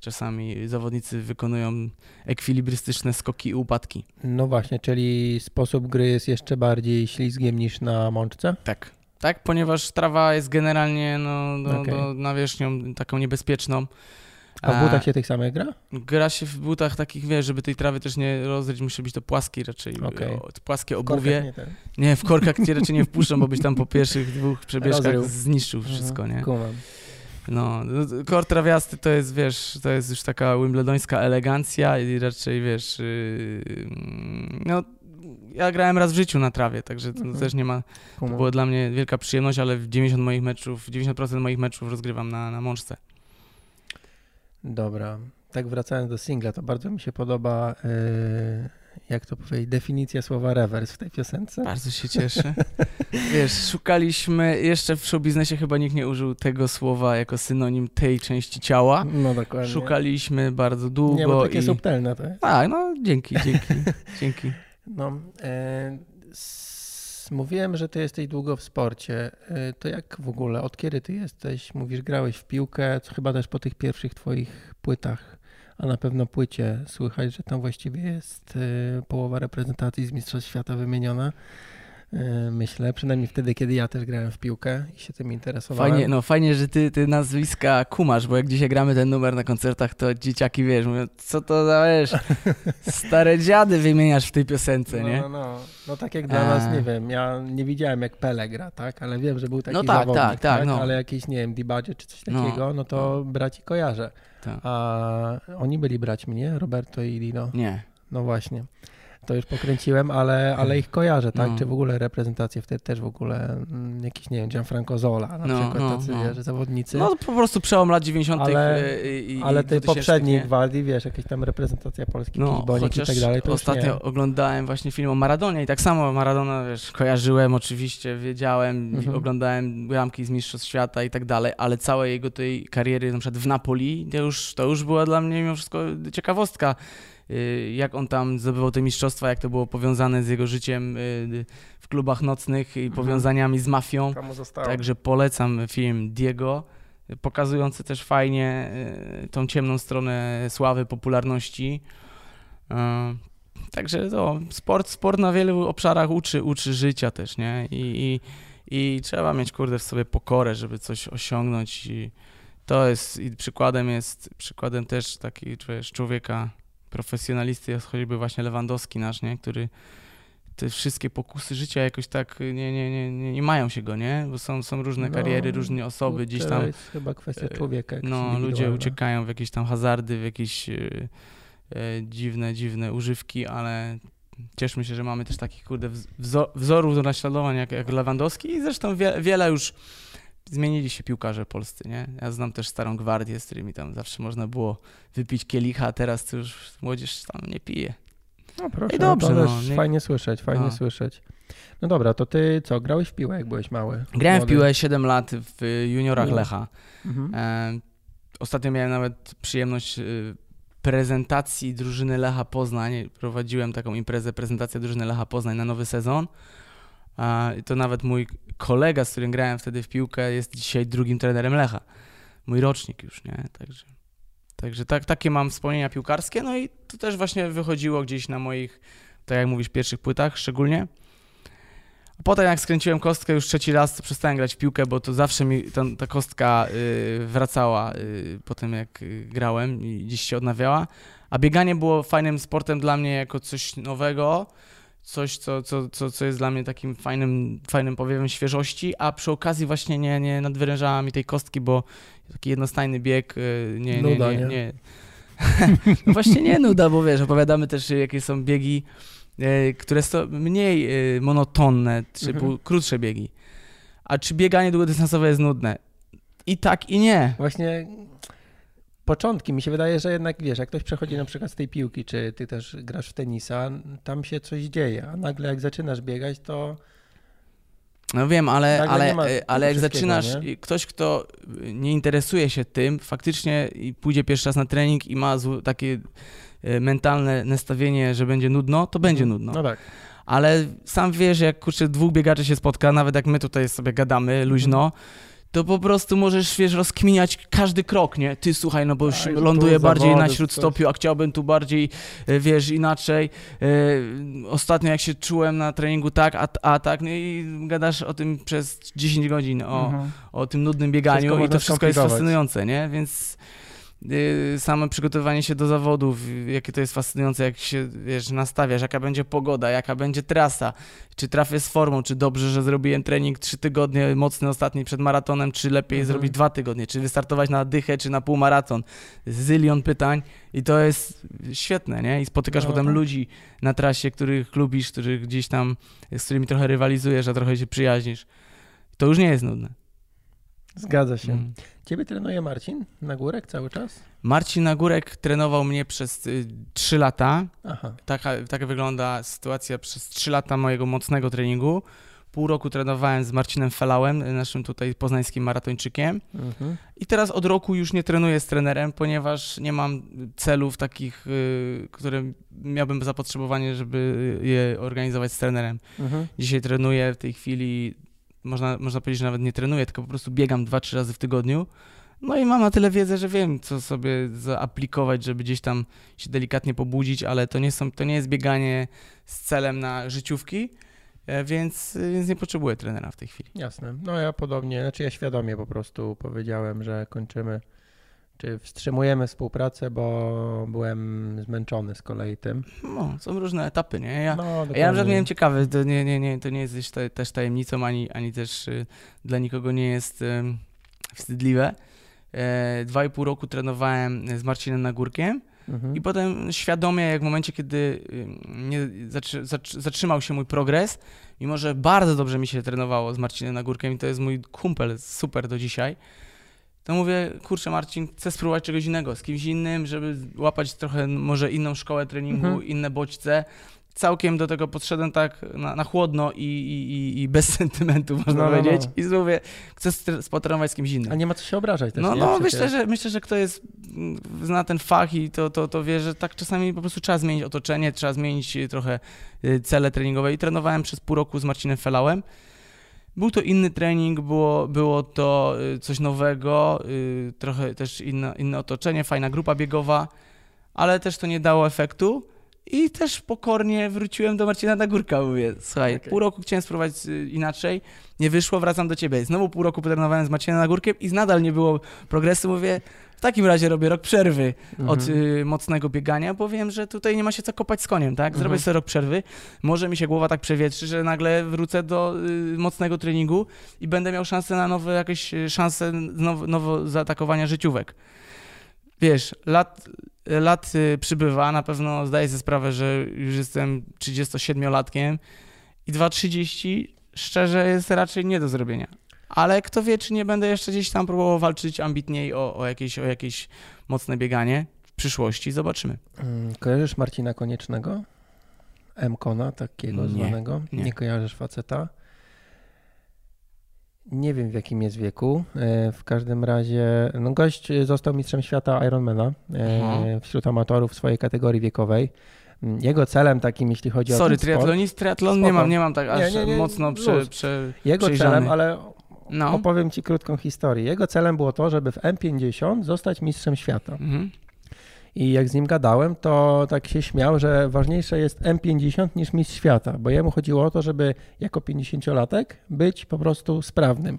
czasami zawodnicy wykonują ekwilibrystyczne skoki i upadki. No właśnie, czyli sposób gry jest jeszcze bardziej ślizgiem niż na mączce? Tak. Tak, ponieważ trawa jest generalnie no, no, Okej. no, nawierzchnią taką niebezpieczną. A w E, butach się tych samych gra? Gra się w butach takich, wiesz, żeby tej trawy też nie rozryć, musi być to płaski raczej, Okej. o, płaskie obuwie. nie. Nie, w korkach cię raczej nie wpuszczą, bo byś tam po pierwszych dwóch przebieżkach Rozrył. zniszczył wszystko, nie? Kumam. No, no, kor trawiasty to jest, wiesz, to jest już taka wimbledońska elegancja i raczej, wiesz, yy, no, ja grałem raz w życiu na trawie, także to Mhm. też nie ma, to była dla mnie wielka przyjemność, ale w 90 moich meczów, 90% moich meczów rozgrywam na, na mączce. Dobra. Tak wracając do singla, to bardzo mi się podoba, yy, jak to powiedzieć, definicja słowa reverse w tej piosence. Bardzo się cieszę. Wiesz, szukaliśmy, jeszcze w showbiznesie chyba nikt nie użył tego słowa jako synonim tej części ciała. No dokładnie. Szukaliśmy bardzo długo Nie, bo takie i... subtelne to jest. Tak, no dzięki, dzięki, dzięki. No, e, mówiłem, że ty jesteś długo w sporcie. E, to jak w ogóle, od kiedy ty jesteś? Mówisz, grałeś w piłkę, chyba też po tych pierwszych twoich płytach, a na pewno płycie słychać, że tam właściwie jest e, połowa reprezentacji z Mistrzostw Świata wymieniona. E, myślę, przynajmniej wtedy, kiedy ja też grałem w piłkę i się tym interesowałem. Fajnie, no fajnie, że ty, ty nazwiska kumasz, bo jak dzisiaj gramy ten numer na koncertach, to dzieciaki, wiesz, mówią, co to za, wiesz, stare dziady wymieniasz w tej piosence, no, nie? No, no. no tak jak dla A. nas, nie wiem, ja nie widziałem jak Pele gra, tak? Ale wiem, że był taki No tak, zawodnik, tak, tak, no. Ale jakiś, nie wiem, Dibadzie czy coś No. takiego, no, to braci kojarzę. Tak. A oni byli braćmi, nie? Roberto i Lino. Nie. No właśnie. To już pokręciłem, ale, ale ich kojarzę, tak? No. Czy w ogóle reprezentacje wtedy też w ogóle mm, jakiś, nie wiem, Gianfranco Zola na No, przykład, no, tacy no. wiesz, zawodnicy. No po prostu przełom lat 90. Ale- i, i, ale tej 2000, poprzedniej nie? gwardii, wiesz, jakaś tam reprezentacja Polski, No, Kizbonik i tak dalej, to ostatnio oglądałem właśnie film o Maradonie i tak samo Maradona, wiesz, kojarzyłem oczywiście, wiedziałem, Mhm. oglądałem bramki z Mistrzostw Świata i tak dalej, ale całej jego tej kariery na przykład w Napoli, to już, to już była dla mnie mimo wszystko ciekawostka, jak on tam zdobywał te mistrzostwa, jak to było powiązane z jego życiem y, w klubach nocnych i Mhm. powiązaniami z mafią. Także polecam film Diego, pokazujący też fajnie y, tą ciemną stronę sławy, popularności. Y, Także to sport, sport na wielu obszarach uczy, uczy życia też, nie? I, i, I trzeba mieć, kurde, w sobie pokorę, żeby coś osiągnąć i to jest, i przykładem jest, przykładem też taki, człowieka, profesjonalisty jest choćby właśnie Lewandowski nasz, nie? Który te wszystkie pokusy życia jakoś tak nie, nie, nie, nie, nie mają się go, nie? Bo są, są różne No, kariery, różne osoby, gdzieś To tam jest chyba kwestia e, człowieka. no, ludzie uciekają w jakieś tam hazardy, w jakieś e, e, dziwne, dziwne używki, ale cieszmy się, że mamy też takich, kurde, wz- wzo- wzorów do naśladowania jak, jak Lewandowski i zresztą wie, wiele już zmienili się piłkarze polscy, nie? Ja znam też starą gwardię, z którymi tam zawsze można było wypić kielicha, a teraz to już młodzież tam nie pije. No proszę, I dobrze, to no, też nie- fajnie słyszeć, fajnie No. słyszeć. No dobra, to ty co, grałeś w piłę jak byłeś mały? Grałem w Młody? piłę 7 lat w juniorach No. Lecha. Mhm. E, Ostatnio miałem nawet przyjemność y, prezentacji drużyny Lecha Poznań. Prowadziłem taką imprezę, prezentację drużyny Lecha Poznań na nowy sezon. I to nawet mój kolega, z którym grałem wtedy w piłkę, jest dzisiaj drugim trenerem Lecha. Mój rocznik już, nie? Także, także tak, takie mam wspomnienia piłkarskie. No i to też właśnie wychodziło gdzieś na moich, tak jak mówisz, pierwszych płytach szczególnie. A potem jak skręciłem kostkę już trzeci raz, to przestałem grać w piłkę, bo to zawsze mi ta, ta kostka y, wracała y, potem jak y, grałem i gdzieś się odnawiała. A bieganie było fajnym sportem dla mnie jako coś nowego, coś, co, co, co, co jest dla mnie takim fajnym, fajnym powiewem świeżości, a przy okazji właśnie nie, nie nadwyrężała mi tej kostki, bo taki jednostajny bieg y, nie, nie, Nuda, nie, nie? no właśnie nie nuda, bo wiesz, opowiadamy też jakie są biegi, e, które są mniej monotonne, czy Mhm. krótsze biegi. A czy bieganie długodystansowe jest nudne? I tak, i nie. Właśnie początki, mi się wydaje, że jednak wiesz, jak ktoś przechodzi na przykład z tej piłki, czy ty też grasz w tenisa, tam się coś dzieje, a nagle jak zaczynasz biegać, to No wiem, ale, Nagle ale, ale jak zaczynasz, nie? ktoś, kto nie interesuje się tym, faktycznie pójdzie pierwszy raz na trening i ma takie e, mentalne nastawienie, że będzie nudno, to będzie nudno. No tak. Ale sam wiesz, jak kurczę dwóch biegaczy się spotka, nawet jak my tutaj sobie gadamy luźno, to po prostu możesz, wiesz, rozkminiać każdy krok, nie? Ty słuchaj, no bo już że ląduję bardziej na zawody, śródstopiu, a chciałbym tu bardziej, e, wiesz, inaczej. E, Ostatnio jak się czułem na treningu tak, a, a tak, no i gadasz o tym przez 10 godzin, o, Mhm. o tym nudnym bieganiu Wszystko i to wszystko jest fascynujące, nie? Więc same przygotowanie się do zawodów, y, jakie to jest fascynujące, jak się, wiesz, nastawiasz, jaka będzie pogoda, jaka będzie trasa, czy trafię z formą, czy dobrze, że zrobiłem trening trzy tygodnie mocny ostatni przed maratonem, czy lepiej Mhm. zrobić dwa tygodnie, czy wystartować na dychę, czy na półmaraton. Zylion pytań i to jest świetne, nie? I spotykasz No, potem tak. ludzi na trasie, których lubisz, których gdzieś tam, z którymi trochę rywalizujesz, a trochę się przyjaźnisz. To już nie jest nudne. Zgadza się. Mm. Ciebie trenuje Marcin na górek cały czas? Marcin Nagórek trenował mnie przez y, 3 lata. Aha. Taka, taka wygląda sytuacja przez 3 lata mojego mocnego treningu. Pół roku trenowałem z Marcinem Felałem, naszym tutaj poznańskim maratończykiem. Mhm. I teraz od roku już nie trenuję z trenerem, ponieważ nie mam celów takich, y, które miałbym zapotrzebowanie, żeby je organizować z trenerem. Mhm. Dzisiaj trenuję w tej chwili, można, można powiedzieć, że nawet nie trenuję, tylko po prostu biegam 2-3 razy w tygodniu. No i mam na tyle wiedzę, że wiem, co sobie zaaplikować, żeby gdzieś tam się delikatnie pobudzić, ale to nie, są, to nie jest bieganie z celem na życiówki, e, więc, więc nie potrzebuję trenera w tej chwili. Jasne. No ja podobnie, znaczy ja świadomie po prostu powiedziałem, że kończymy, czy wstrzymujemy współpracę, bo byłem zmęczony z kolei tym. No, są różne etapy, nie? Ja, No, ja na miałem ciekawe, to nie, nie, nie, to nie jest też, te- też tajemnicą, ani, ani też y, dla nikogo nie jest ym, wstydliwe. E, Dwa i pół roku trenowałem z Marcinem Nagórkiem Mhm. i potem świadomie, jak w momencie, kiedy y, nie, zatrzy, zatrzy, zatrzymał się mój progres, mimo że bardzo dobrze mi się trenowało z Marcinem Nagórkiem i to jest mój kumpel, super do dzisiaj, to mówię, kurczę Marcin, chcę spróbować czegoś innego, z kimś innym, żeby łapać trochę może inną szkołę treningu, Mhm. inne bodźce. Całkiem do tego podszedłem tak na, na chłodno i, i, i, bez sentymentu, można No, no, no. powiedzieć. I mówię, chcę spotrenować z kimś innym. A nie ma co się obrażać też, No, nie? no myślę, że, myślę, że kto jest, mm, zna ten fach i to, to, to wie, że tak czasami po prostu trzeba zmienić otoczenie, trzeba zmienić trochę y, cele treningowe i trenowałem przez pół roku z Marcinem Felałem. Był to inny trening, było, było to y, coś nowego, y, trochę też inne, inne otoczenie, fajna grupa biegowa, ale też to nie dało efektu. I też pokornie wróciłem do Marcina Nagórka, mówię, słuchaj, Okej. pół roku chciałem spróbować y, inaczej, nie wyszło, wracam do ciebie. Znowu pół roku potrenowałem z Marcinem Nagórkiem i nadal nie było progresu, mówię, w takim razie robię rok przerwy od Mhm. y, mocnego biegania, bo wiem, że tutaj nie ma się co kopać z koniem, tak? Zrobię Mhm. sobie rok przerwy, może mi się głowa tak przewietrzy, że nagle wrócę do y, mocnego treningu i będę miał szansę na nowe, jakieś y, szanse nowo, nowo zaatakowania życiówek. Wiesz, lat, lat y, przybywa, na pewno zdaję sobie sprawę, że już jestem 37-latkiem i 2,30 szczerze jest raczej nie do zrobienia. Ale kto wie, czy nie będę jeszcze gdzieś tam próbował walczyć ambitniej o, o, jakieś, o jakieś mocne bieganie w przyszłości. Zobaczymy. Mm, Kojarzysz Marcina Koniecznego? M-Kona, takiego Nie, zwanego? nie. nie kojarzysz faceta? Nie wiem w jakim jest wieku. E, W każdym razie, no gość został mistrzem świata Ironmana e, Aha. wśród amatorów swojej kategorii wiekowej. Mm, Jego celem takim, jeśli chodzi o Sorry, ten sport, triatlonist, triatlon nie mam, nie mam tak aż Nie, nie, nie, mocno prze, prze, jego celem, ale No. opowiem Ci krótką historię. Jego celem było to, żeby w M50 zostać mistrzem świata. Mhm. I jak z nim gadałem, to tak się śmiał, że ważniejsze jest M50 niż mistrz świata, bo jemu chodziło o to, żeby jako 50-latek być po prostu sprawnym.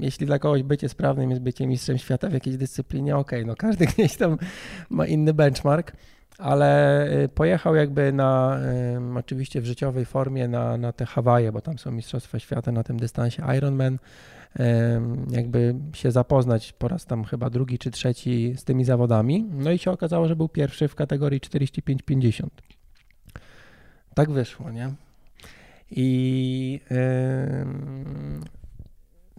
Jeśli dla kogoś bycie sprawnym jest bycie mistrzem świata w jakiejś dyscyplinie, okej, no każdy gdzieś tam ma inny benchmark, ale y, pojechał jakby na, oczywiście w życiowej formie na, na te Hawaje, bo tam są mistrzostwa świata na tym dystansie Ironman, jakby się zapoznać po raz tam chyba drugi czy trzeci z tymi zawodami. No i się okazało, że był pierwszy w kategorii 45-50. Tak wyszło, nie? I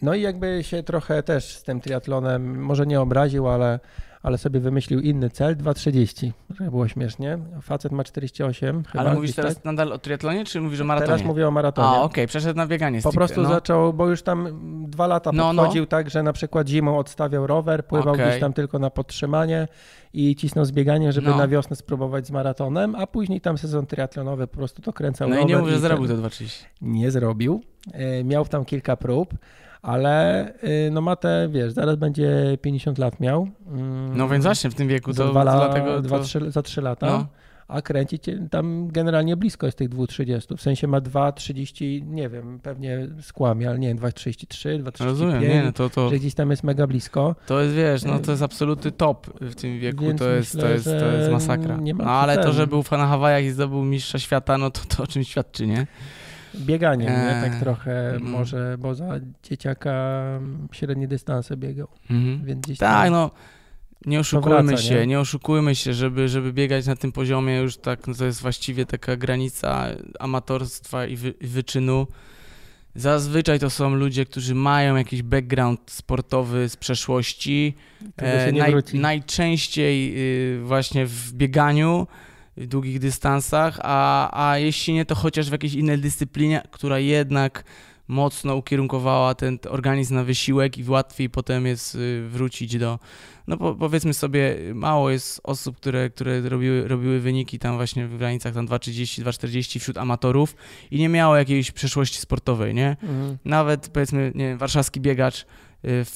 no i jakby się trochę też z tym triatlonem, może nie obraził, ale, ale sobie wymyślił inny cel, 2,30, żeby było śmiesznie. Facet ma 48 chyba. Ale mówisz teraz tak. nadal o triatlonie, czy mówisz o maratonie? Teraz mówię o maratonie. A, okej, przeszedł na bieganie. Po prostu no. zaczął, bo już tam dwa lata No, no. podchodził tak, że na przykład zimą odstawiał rower, pływał Okej. gdzieś tam tylko na podtrzymanie i cisnął z bieganiem, żeby No. na wiosnę spróbować z maratonem, a później tam sezon triatlonowy po prostu to kręcał No i nie mów, że zrobił to 2.30. Nie zrobił. E, Miał tam kilka prób, ale e, no ma te, wiesz, zaraz będzie 50 lat miał. Mm, No więc właśnie w tym wieku za to dwa la- dlatego dwa, to... trzy, za trzy lata. No. A kręcić tam generalnie blisko jest tych 2,30. W sensie ma 2,30, nie wiem, pewnie skłamie, ale nie wiem, 2,33, 2,35. Rozumiem, nie, no to, to, Że gdzieś tam jest mega blisko. to jest, wiesz, no to jest absolutny top w tym wieku, to jest, to myślę, jest, to jest że masakra. nie ma No ale to, że był na Hawajach i zdobył mistrza świata, no to, to o czym świadczy, nie? Bieganiem, nie? Eee, Tak trochę mm. może, bo za dzieciaka średnie dystanse biegał. Mhm. Więc gdzieś. Tak, no nie oszukujmy wraca, się, nie? nie? oszukujmy się, żeby, żeby biegać na tym poziomie już tak, no to jest właściwie taka granica amatorstwa i, wy, i wyczynu. Zazwyczaj to są ludzie, którzy mają jakiś background sportowy z przeszłości, nie naj, najczęściej y, właśnie w bieganiu, w długich dystansach, a, a jeśli nie, to chociaż w jakiejś innej dyscyplinie, która jednak mocno ukierunkowała ten organizm na wysiłek i łatwiej potem jest y, wrócić do, no po, powiedzmy sobie, mało jest osób, które, które robiły, robiły wyniki tam właśnie w granicach tam 2,30, 2,40 wśród amatorów i nie miało jakiejś przeszłości sportowej, nie? Mhm. Nawet powiedzmy, nie wiem, warszawski biegacz,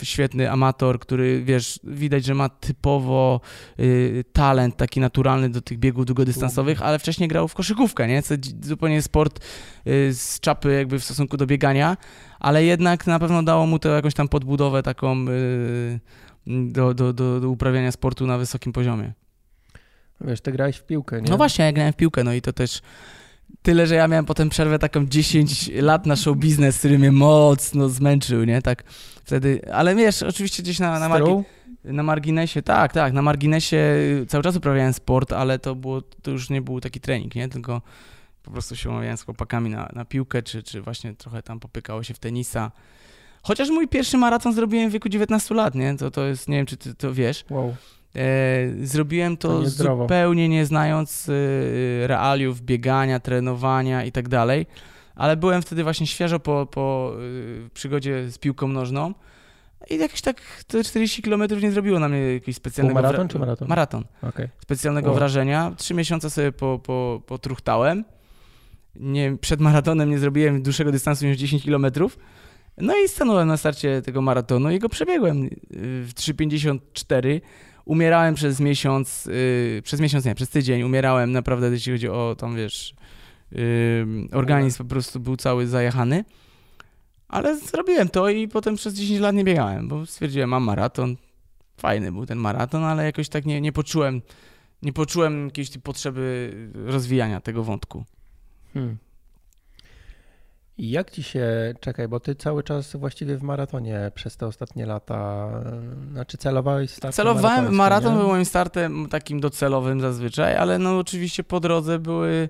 świetny amator, który wiesz, widać, że ma typowo y, talent taki naturalny do tych biegów długodystansowych, ale wcześniej grał w koszykówkę, nie? Co zupełnie sport y, z czapy jakby w stosunku do biegania, ale jednak na pewno dało mu to jakąś tam podbudowę taką y, do, do, do, do uprawiania sportu na wysokim poziomie. Wiesz, ty grałeś w piłkę, nie? No właśnie, ja grałem w piłkę, no i to też tyle, że ja miałem potem przerwę taką 10 lat na show biznes, który mnie mocno zmęczył, nie? Tak wtedy, ale wiesz, oczywiście gdzieś na, na, margi, na marginesie, tak, tak, na marginesie cały czas uprawiałem sport, ale to było, to już nie był taki trening, nie? Tylko po prostu się umawiałem z chłopakami na, na piłkę, czy, czy właśnie trochę tam popykało się w tenisa. Chociaż mój pierwszy maraton zrobiłem w wieku 19 lat, nie? To, to jest, nie wiem, czy ty to wiesz. Wow. E, zrobiłem to, To niezdrowo. zupełnie nie znając e, realiów biegania, trenowania i tak dalej, ale byłem wtedy właśnie świeżo po, po e, przygodzie z piłką nożną i jakoś tak te 40 km nie zrobiło na mnie jakiegoś specjalnego... Półmaraton wra- czy maraton? Maraton. Okej. Specjalnego O. wrażenia. Trzy miesiące sobie po, po, potruchtałem. Nie, przed maratonem nie zrobiłem dłuższego dystansu niż 10 km. No i stanąłem na starcie tego maratonu i go przebiegłem w 3,54. Umierałem przez miesiąc, y, przez miesiąc nie, przez tydzień umierałem naprawdę, jeśli chodzi o tam, wiesz, y, organizm po prostu był cały zajechany. Ale zrobiłem to i potem przez 10 lat nie biegałem, bo stwierdziłem, mam maraton. Fajny był ten maraton, ale jakoś tak nie, nie poczułem, nie poczułem jakiejś potrzeby rozwijania tego wątku. Hmm. I jak ci się, czekaj, bo ty cały czas właściwie w maratonie przez te ostatnie lata, e, znaczy celowałeś start Celowałem, maraton nie? był moim startem takim docelowym zazwyczaj, ale no oczywiście po drodze były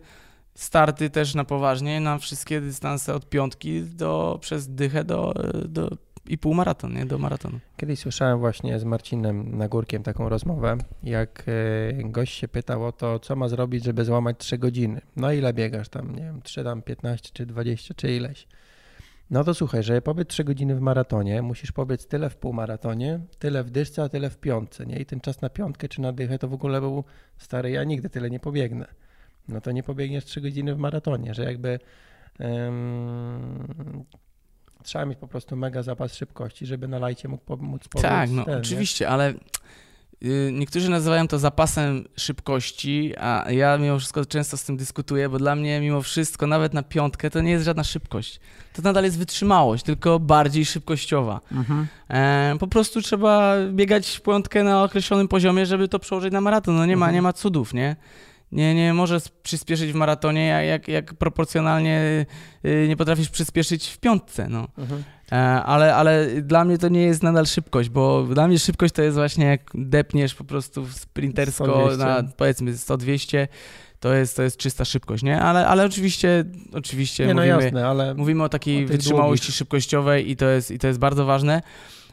starty też na poważnie, na wszystkie dystanse od piątki do, przez dychę do, do i półmaraton, nie, do maratonu. Kiedyś słyszałem właśnie z Marcinem Nagórkiem taką rozmowę, jak e, gość się pytał o to, co ma zrobić, żeby złamać 3 godziny. No ile biegasz tam, nie wiem, 3 tam 15 czy 20 czy ileś. No to słuchaj, żeby pobiec 3 godziny w maratonie, musisz pobiec tyle w półmaratonie, tyle w dyszce, a tyle w piątce, nie? I ten czas na piątkę czy na dychę to w ogóle był stary, ja nigdy tyle nie pobiegnę. No to nie pobiegniesz 3 godziny w maratonie, że jakby trzeba mieć po prostu mega zapas szybkości, żeby na lajcie mógł po- móc pobiec. Tak, no ten, nie? oczywiście, ale y, niektórzy nazywają to zapasem szybkości, a ja mimo wszystko często z tym dyskutuję, bo dla mnie mimo wszystko, nawet na piątkę, to nie jest żadna szybkość. To nadal jest wytrzymałość, tylko bardziej szybkościowa. Mhm. E, po prostu trzeba biegać piątkę na określonym poziomie, żeby to przełożyć na maraton. No nie ma, Mhm. nie ma cudów, nie? Nie, nie możesz przyspieszyć w maratonie, jak, jak, proporcjonalnie y, nie potrafisz przyspieszyć w piątce, no. Mhm. E, ale, ale dla mnie to nie jest nadal szybkość, bo dla mnie szybkość to jest właśnie jak depniesz po prostu sprintersko 100-200. na powiedzmy 100-200, to jest, to jest czysta szybkość, nie? Ale, ale oczywiście, oczywiście Nie, no mówimy, jasne, ale mówimy o takiej o wytrzymałości długich. szybkościowej i to, jest, i to jest bardzo ważne.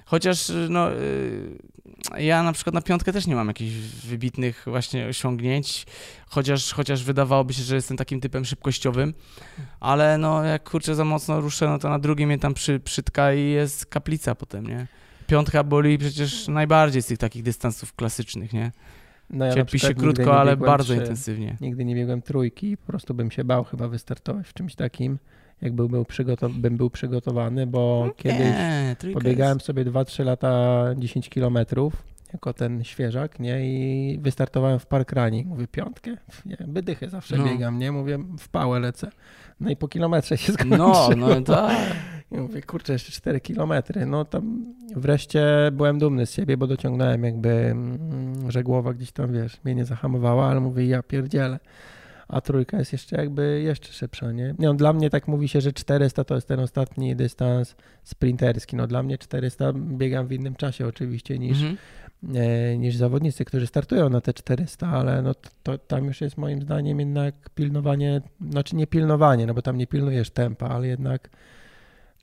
Chociaż no, y, ja na przykład na piątkę też nie mam jakichś wybitnych właśnie osiągnięć, chociaż, chociaż wydawałoby się, że jestem takim typem szybkościowym, ale no jak kurczę za mocno ruszę, no to na drugim mnie tam przy, przytka i jest kaplica potem, nie? Piątka boli przecież najbardziej z tych takich dystansów klasycznych, nie? No ja Cierpi się krótko, ale bardzo trzy. intensywnie. Nigdy nie biegłem trójki, po prostu bym się bał chyba wystartować w czymś takim, jak był, przygotow- bym był przygotowany, bo kiedyś Nie, trójka pobiegałem sobie 2-3 lata 10 kilometrów jako ten świeżak, nie? I wystartowałem w park running. Mówię, piątkę? Nie, bydychy zawsze No. biegam, nie? Mówię, w pałę lecę. No i po kilometrze się skończyło. No, no tak. I mówię, kurczę, jeszcze 4 kilometry. No tam wreszcie byłem dumny z siebie, bo dociągnąłem jakby, mm, że głowa gdzieś tam, wiesz, mnie nie zahamowała, ale mówię, ja pierdzielę. A trójka jest jeszcze jakby jeszcze szybsza, nie? Nie, no, dla mnie tak mówi się, że 400 to jest ten ostatni dystans sprinterski. No dla mnie 400 biegam w innym czasie oczywiście niż, Mhm. e, niż zawodnicy, którzy startują na te 400, ale no to, to tam już jest moim zdaniem jednak pilnowanie, znaczy nie pilnowanie, no bo tam nie pilnujesz tempa, ale jednak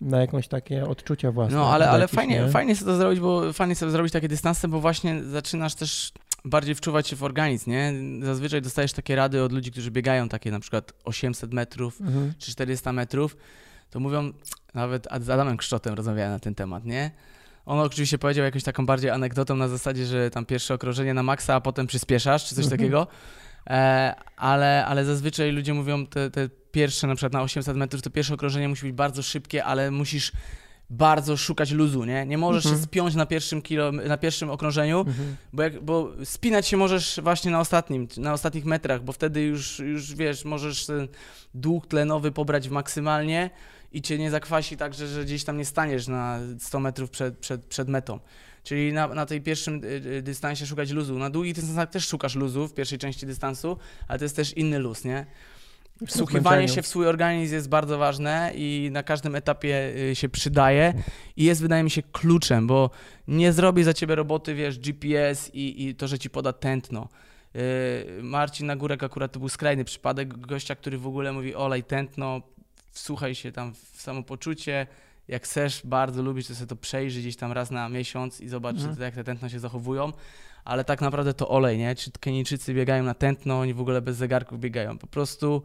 na jakąś takie odczucia własne. No, ale, ale jakieś, fajnie, nie? fajnie sobie to zrobić, bo fajnie sobie zrobić takie dystanse, bo właśnie zaczynasz też bardziej wczuwać się w organizm, nie? Zazwyczaj dostajesz takie rady od ludzi, którzy biegają takie na przykład 800 metrów Mhm. czy 400 metrów, to mówią, nawet z Adamem Kszczotem rozmawiałem na ten temat, nie? On oczywiście powiedział jakąś taką bardziej anegdotą na zasadzie, że tam pierwsze okrążenie na maksa, a potem przyspieszasz, czy coś Mhm. takiego. E, ale, ale zazwyczaj ludzie mówią, te, te pierwsze, na przykład na 800 metrów, to pierwsze okrążenie musi być bardzo szybkie, ale musisz bardzo szukać luzu, nie? Nie możesz Mhm. się spiąć na pierwszym, kilo, na pierwszym okrążeniu, Mhm. bo, jak, bo spinać się możesz właśnie na ostatnim, na ostatnich metrach, bo wtedy już, już wiesz, możesz ten dług tlenowy pobrać maksymalnie i cię nie zakwasi tak, że, że gdzieś tam nie staniesz na 100 metrów przed, przed, przed metą. Czyli na, na tej pierwszym y, y, dystansie szukać luzu. Na długich dystansach też szukasz luzu w pierwszej części dystansu, ale to jest też inny luz, nie? Wsłuchiwanie się w swój organizm jest bardzo ważne i na każdym etapie y, się przydaje i jest, wydaje mi się, kluczem, bo nie zrobi za ciebie roboty, wiesz, GPS i, i to, że ci poda tętno. Y, Marcin Nagórek akurat to był skrajny przypadek gościa, który w ogóle mówi olej tętno, wsłuchaj się tam w samopoczucie, jak chcesz, bardzo lubisz, to sobie to przejrzyj gdzieś tam raz na miesiąc i zobacz, Mhm. jak te tętno się zachowują, ale tak naprawdę to olej, nie? Czy Kenijczycy biegają na tętno, oni w ogóle bez zegarków biegają, po prostu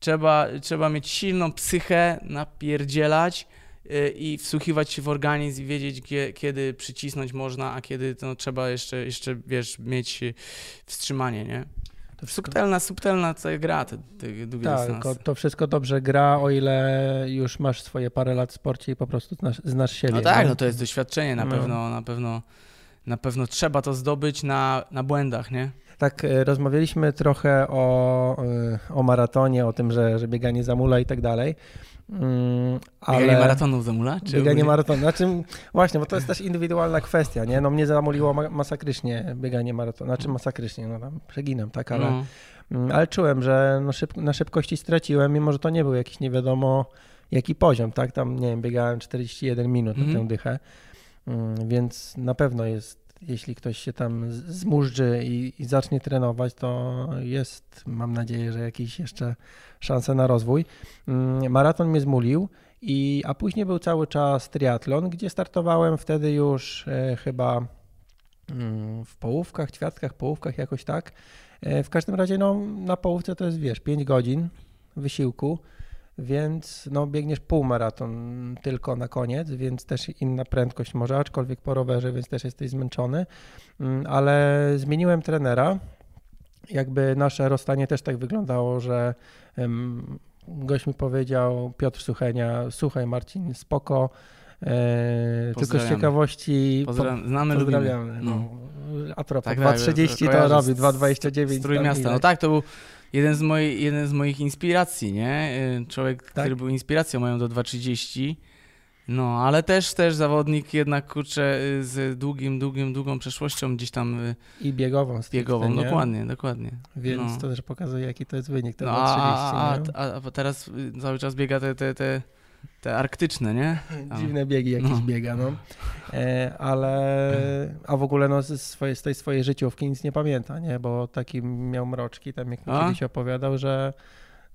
trzeba, trzeba mieć silną psychę, napierdzielać y, i wsłuchiwać się w organizm i wiedzieć, kie, kiedy przycisnąć można, a kiedy no, trzeba jeszcze, jeszcze, wiesz, mieć y, wstrzymanie, nie? To wszystko, Subtelna, subtelna cała gra, te, te długie tak, dystanse. to wszystko dobrze gra, o ile już masz swoje parę lat w sporcie i po prostu znasz, znasz siebie. No tak, no to jest doświadczenie, na No. pewno, na pewno, na pewno trzeba to zdobyć na, na błędach, nie? Tak, e, rozmawialiśmy trochę o, e, o maratonie, o tym, że, że bieganie zamula i tak dalej. Mm, Bieganie ale maratonów zamula? Czy bieganie ogólnie? maratonu. Znaczy, właśnie, bo to jest też indywidualna kwestia, nie? No mnie zamuliło ma- masakrycznie bieganie maratonu. Znaczy masakrycznie, no tam przeginam, tak, ale, No. mm, ale czułem, że no szyb, na szybkości straciłem, mimo że to nie był jakiś nie wiadomo jaki poziom, tak? Tam, nie wiem, biegałem 41 minut na Mhm. tę dychę, Mm, więc na pewno jest, jeśli ktoś się tam z- zmużdży i, i zacznie trenować, to jest, mam nadzieję, że jakieś jeszcze szanse na rozwój. Mm, Maraton mnie zmulił, i, a później był cały czas triatlon, gdzie startowałem wtedy już e, chyba mm, w połówkach, ćwiartkach, połówkach, jakoś tak. E, w każdym razie no, na połówce to jest, wiesz, 5 godzin wysiłku, więc no, biegniesz półmaraton tylko na koniec, więc też inna prędkość może, aczkolwiek po rowerze, więc też jesteś zmęczony, Mm, ale zmieniłem trenera. Jakby nasze rozstanie też tak wyglądało, że gość mi powiedział, Piotr Suchenia, słuchaj Marcin, spoko, e, tylko z ciekawości... po- Pozdrawiam, znamy. Pozdrawiamy. No. A propos, Tak, tak, 2.30 to kojarzę robi, z- 2.29. Z Trójmiasta. No tak, to był jeden z, moich, jeden z moich inspiracji, nie? Y, Człowiek, Tak? który był inspiracją moją do 2.30. No, ale też, też zawodnik jednak, kurczę, y, z długim, długim, długą przeszłością gdzieś tam y, I biegową. stricte, biegową. nie? Dokładnie, dokładnie. Więc No. to też pokazuje, jaki to jest wynik, te No, 2.30. a, a, a, a teraz cały czas biega te, te, te, te arktyczne, nie? Dziwne biegi jakieś No. biega, no. E, ale, a w ogóle no, z, swojej, z tej swojej życiówki nic nie pamięta, nie? Bo taki miał mroczki, tam jak mi A? kiedyś opowiadał, że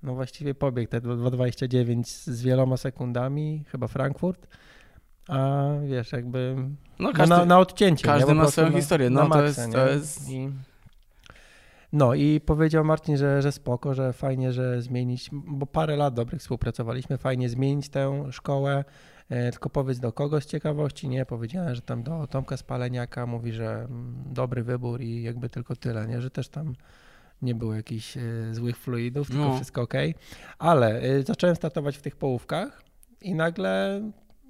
no właściwie pobiegł te 2.29 z wieloma sekundami, chyba Frankfurt, a wiesz, jakby No, każdy, na, na odcięcie. każdy ma swoją historię, no, to maksa, jest- to jest- I... No i powiedział Marcin, że, że spoko, że fajnie, że zmienić, bo parę lat dobrych współpracowaliśmy, fajnie zmienić tę szkołę, e, tylko powiedz do kogo z ciekawości, nie? Powiedziałem, że tam do Tomka Spaleniaka mówi, że mm, dobry wybór i jakby tylko tyle, nie? Że też tam nie było jakichś e, złych fluidów, tylko No. wszystko ok. Ale e, zacząłem startować w tych połówkach i nagle,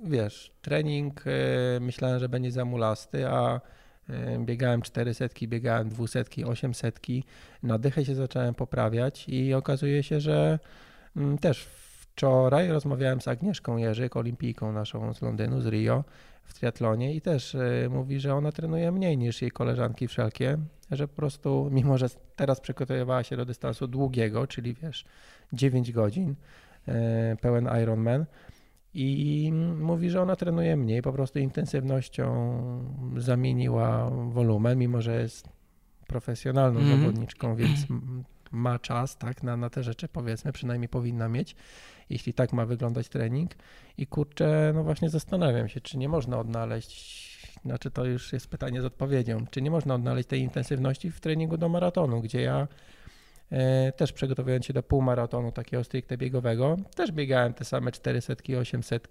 wiesz, trening myślałem, że będzie zamulasty, a biegałem 400, biegałem 200, 800, na dychę się zacząłem poprawiać i okazuje się, że mm, też wczoraj rozmawiałem z Agnieszką Jerzyk, olimpijką naszą z Londynu, z Rio w triatlonie i też e, mówi, że ona trenuje mniej niż jej koleżanki wszelkie, że po prostu, mimo że teraz przygotowywała się do dystansu długiego, czyli wiesz, 9 godzin, e, pełen Ironman, i mówi, że ona trenuje mniej, po prostu intensywnością zamieniła wolumen, mimo że jest profesjonalną Mhm. zawodniczką, więc ma czas tak, na, na te rzeczy, powiedzmy, przynajmniej powinna mieć, jeśli tak ma wyglądać trening. I kurczę, no właśnie zastanawiam się, czy nie można odnaleźć, znaczy to już jest pytanie z odpowiedzią, czy nie można odnaleźć tej intensywności w treningu do maratonu, gdzie ja też przygotowując się do półmaratonu takiego stricte biegowego, też biegałem te same 400, 800,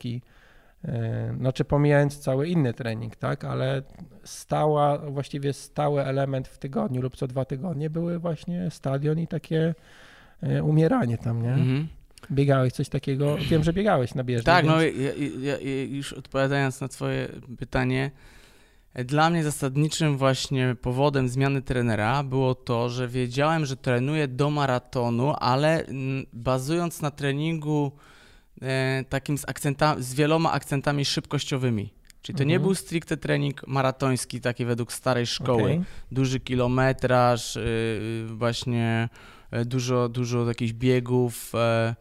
e, znaczy pomijając cały inny trening, tak, ale stała, właściwie stały element w tygodniu lub co dwa tygodnie były właśnie stadion i takie e, umieranie tam, nie? Mhm. Biegałeś coś takiego, wiem, że biegałeś na bieżni. Tak, więc... no ja, ja, ja, już odpowiadając na twoje pytanie, dla mnie zasadniczym właśnie powodem zmiany trenera było to, że wiedziałem, że trenuję do maratonu, ale bazując na treningu e, takim z, z wieloma akcentami szybkościowymi. Czyli to nie Mhm. był stricte trening maratoński, taki według starej szkoły. Okej. Duży kilometraż, yy, właśnie e, dużo, dużo jakichś biegów e,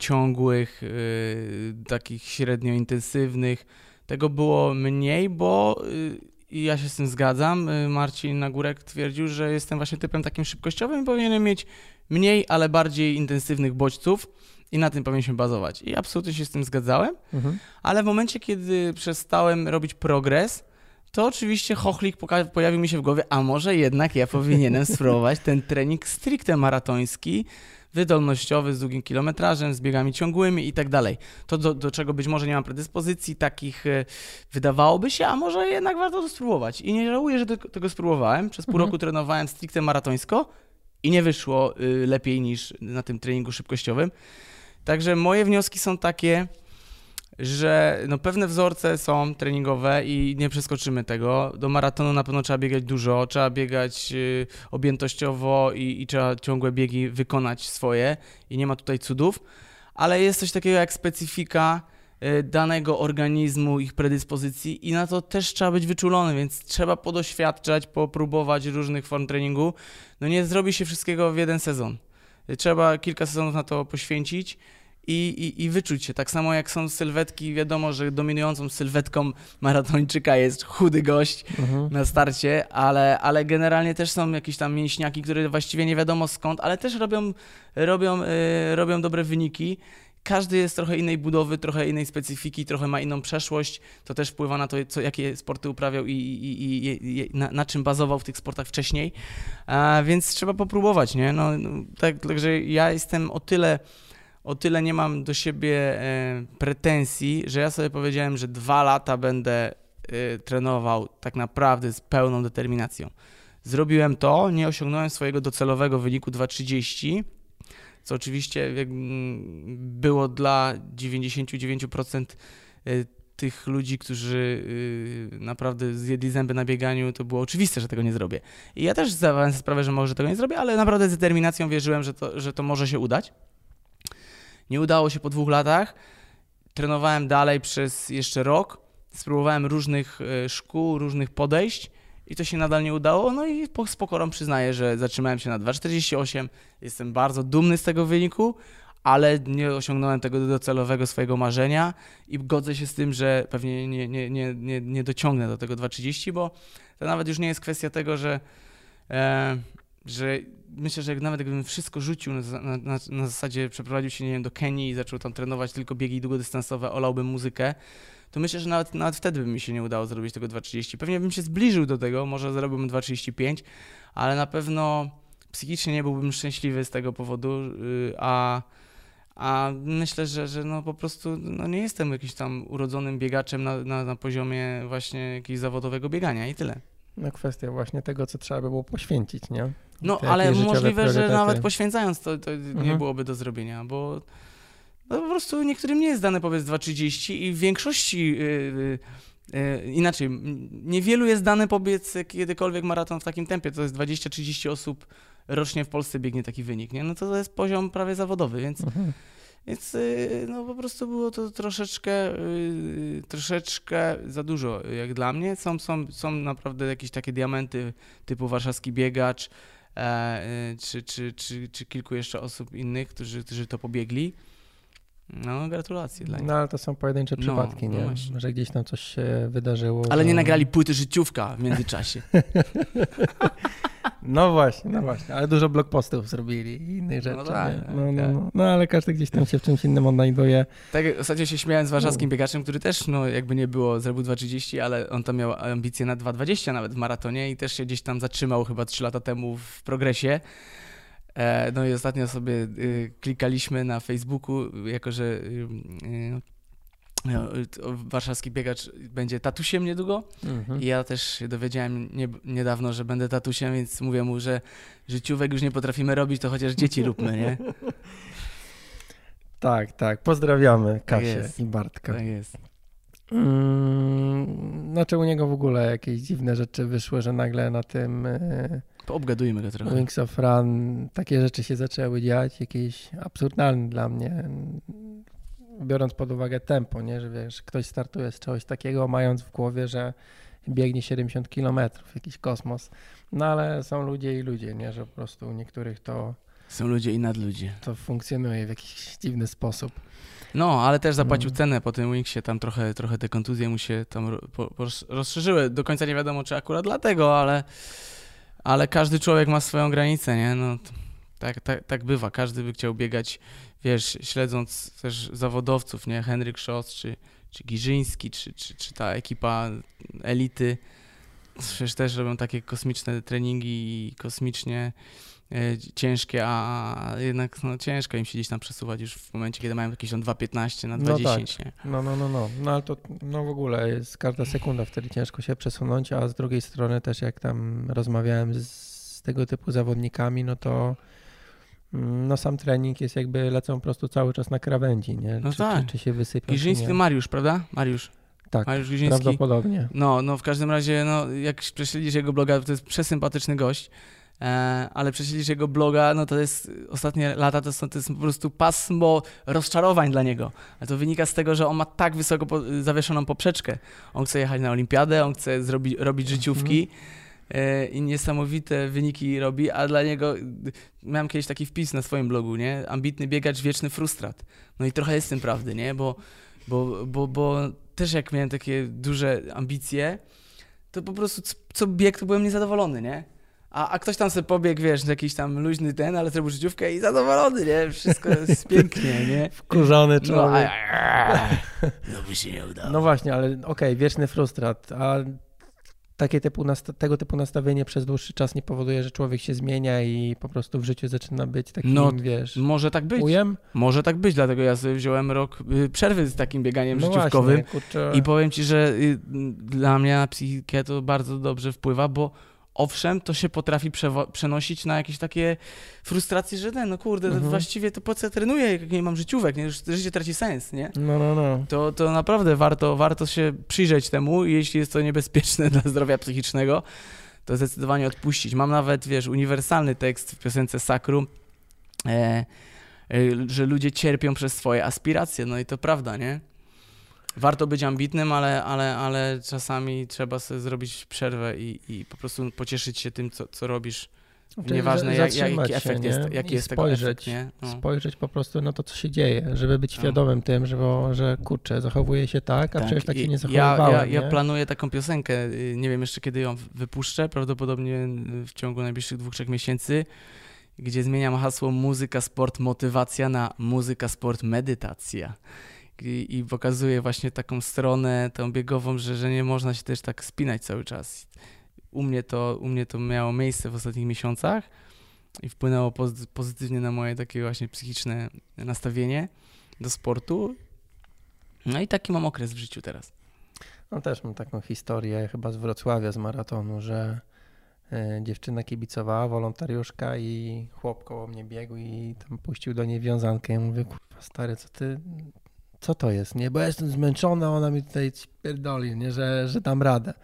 ciągłych, yy, takich średnio intensywnych. Tego było mniej, bo yy, i ja się z tym zgadzam. Yy, Marcin Nagórek twierdził, że jestem właśnie typem takim szybkościowym i powinienem mieć mniej, ale bardziej intensywnych bodźców i na tym powinniśmy bazować. I absolutnie się z tym zgadzałem. Mhm. Ale w momencie, kiedy przestałem robić progres, to oczywiście chochlik pojawił mi się w głowie, a może jednak ja powinienem spróbować ten trening stricte maratoński, wydolnościowy, z długim kilometrażem, z biegami ciągłymi i tak dalej. To, do, do czego być może nie mam predyspozycji takich, e, wydawałoby się, a może jednak warto to spróbować. I nie żałuję, że tego, tego spróbowałem. Przez pół Mhm. roku trenowałem stricte maratońsko i nie wyszło y, lepiej niż na tym treningu szybkościowym. Także moje wnioski są takie, że no pewne wzorce są treningowe i nie przeskoczymy tego. Do maratonu na pewno trzeba biegać dużo, trzeba biegać y, objętościowo i, i trzeba ciągłe biegi wykonać swoje i nie ma tutaj cudów, ale jest coś takiego jak specyfika y, danego organizmu, ich predyspozycji i na to też trzeba być wyczulony, więc trzeba podoświadczać, popróbować różnych form treningu. No nie zrobi się wszystkiego w jeden sezon. Y, Trzeba kilka sezonów na to poświęcić i, i, i wyczuć się. Tak samo jak są sylwetki, wiadomo, że dominującą sylwetką maratończyka jest chudy gość Mhm. na starcie, ale, ale generalnie też są jakieś tam mięśniaki, które właściwie nie wiadomo skąd, ale też robią, robią, y, robią dobre wyniki. Każdy jest trochę innej budowy, trochę innej specyfiki, trochę ma inną przeszłość. To też wpływa na to, co, jakie sporty uprawiał i, i, i, i na, na czym bazował w tych sportach wcześniej. A, więc trzeba popróbować, nie? No, no, tak, także ja jestem o tyle o tyle nie mam do siebie e, pretensji, że ja sobie powiedziałem, że dwa lata będę e, trenował tak naprawdę z pełną determinacją. Zrobiłem to, nie osiągnąłem swojego docelowego wyniku 2.30, co oczywiście mm, było dla 99% e, tych ludzi, którzy naprawdę zjedli zęby na bieganiu, to było oczywiste, że tego nie zrobię. I ja też zdawałem sobie sprawę, że może tego nie zrobię, ale naprawdę z determinacją wierzyłem, że to, że to może się udać. Nie udało się po dwóch latach. Trenowałem dalej przez jeszcze rok. Spróbowałem różnych e, szkół, różnych podejść i to się nadal nie udało. No i z pokorą przyznaję, że zatrzymałem się na 2,48. Jestem bardzo dumny z tego wyniku, ale nie osiągnąłem tego docelowego swojego marzenia i godzę się z tym, że pewnie nie, nie, nie, nie, nie dociągnę do tego 2,30, bo to nawet już nie jest kwestia tego, że, e, że myślę, że nawet gdybym wszystko rzucił na, na, na, zasadzie przeprowadził się, nie wiem, do Kenii i zaczął tam trenować tylko biegi długodystansowe, olałbym muzykę, to myślę, że nawet, nawet wtedy by mi się nie udało zrobić tego 2.30. Pewnie bym się zbliżył do tego, może zrobiłbym 2.35, ale na pewno psychicznie nie byłbym szczęśliwy z tego powodu, yy, a, a myślę, że, że no po prostu no nie jestem jakimś tam urodzonym biegaczem na, na, na poziomie właśnie jakiegoś zawodowego biegania i tyle. No kwestia właśnie tego, co trzeba by było poświęcić, nie? No ale możliwe, że nawet poświęcając to, to nie Mhm. byłoby do zrobienia, bo no po prostu niektórym nie jest dane powiedz 2.30 i w większości yy, inaczej, niewielu jest dane powiedz kiedykolwiek maraton w takim tempie, to jest 20-30 osób rocznie w Polsce biegnie taki wynik, nie? No to, to jest poziom prawie zawodowy, więc Mhm. więc y, no po prostu było to troszeczkę, troszeczkę za dużo jak dla mnie. Są, są, są naprawdę jakieś takie diamenty typu warszawski biegacz czy, czy, czy, czy kilku jeszcze osób innych, którzy, którzy to pobiegli. No gratulacje dla nich. No ale to są pojedyncze No, przypadki, no nie? właśnie. że gdzieś tam coś się wydarzyło. Ale nie nagrali płyty życiówka w międzyczasie. No właśnie, no właśnie, ale dużo blogpostów zrobili i innych rzeczy. tak, nie? tak, no, no, no, no ale każdy gdzieś tam się w czymś innym odnajduje. Tak, ostatnio się śmiałem z warszawskim biegaczem, który też, no jakby nie było, zrobił 2.30, ale on tam miał ambicje na 2.20 nawet w maratonie i też się gdzieś tam zatrzymał chyba 3 lata temu w progresie. E, no i ostatnio sobie y, klikaliśmy na Facebooku, jako że y, y, no, warszawski biegacz będzie tatusiem niedługo Mhm. i ja też się dowiedziałem nie, niedawno, że będę tatusiem, więc mówię mu, że życiówek już nie potrafimy robić, to chociaż dzieci róbmy, nie? Tak, tak. Pozdrawiamy Kasię jest. i Bartka. Tak jest. Mm, znaczy u niego w ogóle jakieś dziwne rzeczy wyszły, że nagle na tym Poobgadujmy go trochę. Wings of Run takie rzeczy się zaczęły dziać, jakieś absurdalne dla mnie. Biorąc pod uwagę tempo, nie? że wiesz, ktoś startuje z czegoś takiego, mając w głowie, że biegnie 70 km, jakiś kosmos. No ale są ludzie i ludzie, nie? że po prostu u niektórych to, Są ludzie i nadludzie. to funkcjonuje w jakiś dziwny sposób. No, ale też zapłacił No. cenę po tym Wingsie, tam trochę, trochę te kontuzje mu się tam rozszerzyły. Do końca nie wiadomo, czy akurat dlatego, ale, ale każdy człowiek ma swoją granicę, nie? No, tak, tak, tak bywa. Każdy by chciał biegać, wiesz, śledząc też zawodowców, nie? Henryk Szoss, czy, czy Giżyński, czy, czy, czy ta ekipa elity. Przecież też robią takie kosmiczne treningi i kosmicznie ciężkie, a jednak no, ciężko im się gdzieś tam przesuwać już w momencie, kiedy mają jakieś tam 2,15 na No 2,10, nie? No, no, no, no. No ale to no w ogóle jest każda sekunda wtedy ciężko się przesunąć, a z drugiej strony też jak tam rozmawiałem z, z tego typu zawodnikami, no to mm, no sam trening jest jakby lecą po prostu cały czas na krawędzi, nie? No czy, tak. czy, czy się wysypią, czy Giżyński. Mariusz, prawda? Mariusz. Tak, Mariusz Giżyński. prawdopodobnie. No, no w każdym razie, no jak prześledzisz jego bloga, to jest przesympatyczny gość, e, ale prześledzisz jego bloga, no to jest, ostatnie lata to, są, to jest po prostu pasmo rozczarowań dla niego. A to wynika z tego, że on ma tak wysoko po, zawieszoną poprzeczkę. On chce jechać na olimpiadę, on chce zrobić, robić życiówki e, i niesamowite wyniki robi, a dla niego, miałem kiedyś taki wpis na swoim blogu, nie? Ambitny biegacz, wieczny frustrat. No i trochę jest w tym prawdy, nie? Bo, bo, bo, bo też jak miałem takie duże ambicje, to po prostu co, co bieg, to byłem niezadowolony, nie? A, a ktoś tam sobie pobiegł, wiesz, jakiś tam luźny ten, ale zrobił życiówkę i zadowolony, nie? Wszystko jest pięknie, nie? Wkurzony No, człowiek. a, no by się nie udało. No właśnie, ale okej, wieczny frustrat, a takie typu tego typu nastawienie przez dłuższy czas nie powoduje, że człowiek się zmienia i po prostu w życiu zaczyna być takim, No, wiesz, Może tak być. ujem? Może tak być, dlatego ja sobie wziąłem rok y, przerwy z takim bieganiem No życiówkowym. właśnie. I powiem ci, że y, dla mnie na psychikę to bardzo dobrze wpływa, bo owszem, to się potrafi przenosić na jakieś takie frustracje, że no kurde, Mhm. właściwie to po co ja trenuję, jak nie mam życiówek, nie? już życie traci sens, nie? No, no, no. To, to naprawdę warto, warto się przyjrzeć temu i jeśli jest to niebezpieczne dla zdrowia psychicznego, to zdecydowanie odpuścić. Mam nawet, wiesz, uniwersalny tekst w piosence Sakrum, e, e, że ludzie cierpią przez swoje aspiracje, no i to prawda, nie? Warto być ambitnym, ale, ale, ale czasami trzeba sobie zrobić przerwę i, i po prostu pocieszyć się tym, co, co robisz. Nieważne, jak, jaki się, efekt nie? jest, jaki I jest spojrzeć, efekt? No. Spojrzeć po prostu na to, co się dzieje, żeby być No. świadomym tym, że, bo, że kurczę, zachowuje się tak, a Tak, przecież tak się nie ja, zachowywałem, ja, ja nie? planuję taką piosenkę, y, nie wiem jeszcze kiedy ją wypuszczę, prawdopodobnie w ciągu najbliższych dwóch, trzech miesięcy, gdzie zmieniam hasło muzyka, sport, motywacja na muzyka, sport, medytacja. I, i pokazuje właśnie taką stronę, tą biegową, że, że nie można się też tak spinać cały czas. U mnie to, u mnie to miało miejsce w ostatnich miesiącach i wpłynęło pozytywnie na moje takie właśnie psychiczne nastawienie do sportu. No i taki mam okres w życiu teraz. No też mam taką historię chyba z Wrocławia, z maratonu, że e, dziewczyna kibicowała, wolontariuszka i chłop koło mnie biegł i tam puścił do niej wiązankę. Ja mówię, kurwa stary, co ty, co to jest, nie? Bo ja jestem zmęczona, ona mi tutaj spierdoli, nie? Że, że dam radę.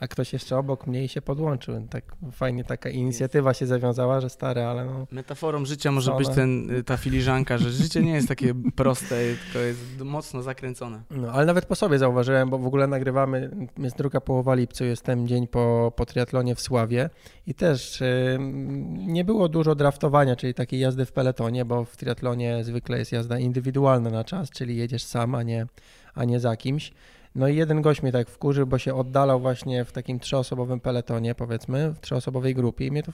A ktoś jeszcze obok mnie i się podłączył. Tak fajnie taka inicjatywa się zawiązała, że stare, ale no. Metaforą życia może być ten, ta filiżanka, że życie nie jest takie proste, tylko jest mocno zakręcone. No, ale nawet po sobie zauważyłem, bo w ogóle nagrywamy, jest druga połowa lipca, jestem dzień po, po triatlonie w Sławie i też yy, nie było dużo draftowania, czyli takiej jazdy w peletonie, bo w triatlonie zwykle jest jazda indywidualna na czas, czyli jedziesz sam, a nie, a nie za kimś. No i jeden gość mnie tak wkurzył, bo się oddalał właśnie w takim trzyosobowym peletonie, powiedzmy, w trzyosobowej grupie i mnie to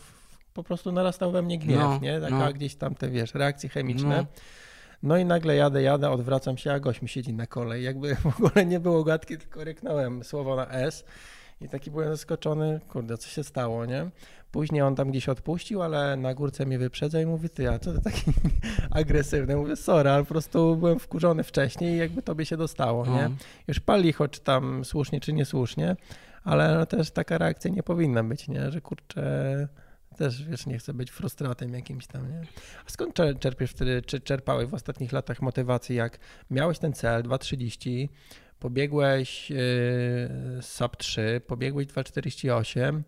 po prostu narastał we mnie gniew, no, nie? Taka no. gdzieś tam te, wiesz, reakcje chemiczne. No. no. i nagle jadę, jadę, odwracam się, a gość mi siedzi na kolej. Jakby w ogóle nie było gadki, tylko ryknąłem słowo na S. I taki byłem zaskoczony, kurde, co się stało, nie? Później on tam gdzieś odpuścił, ale na górce mnie wyprzedza i mówi, ty, a co ty taki agresywny? Mówię, sorry, ale po prostu byłem wkurzony wcześniej i jakby tobie się dostało, nie? Mhm. Już pali, choć tam słusznie czy niesłusznie, ale no też taka reakcja nie powinna być, nie? Że kurczę, też wiesz, nie chcę być frustratem jakimś tam, nie? A skąd czerpiesz wtedy, czy czerpałeś w ostatnich latach motywację, jak miałeś ten cel 2.30, pobiegłeś yy, SAP 3, pobiegłeś 2.48,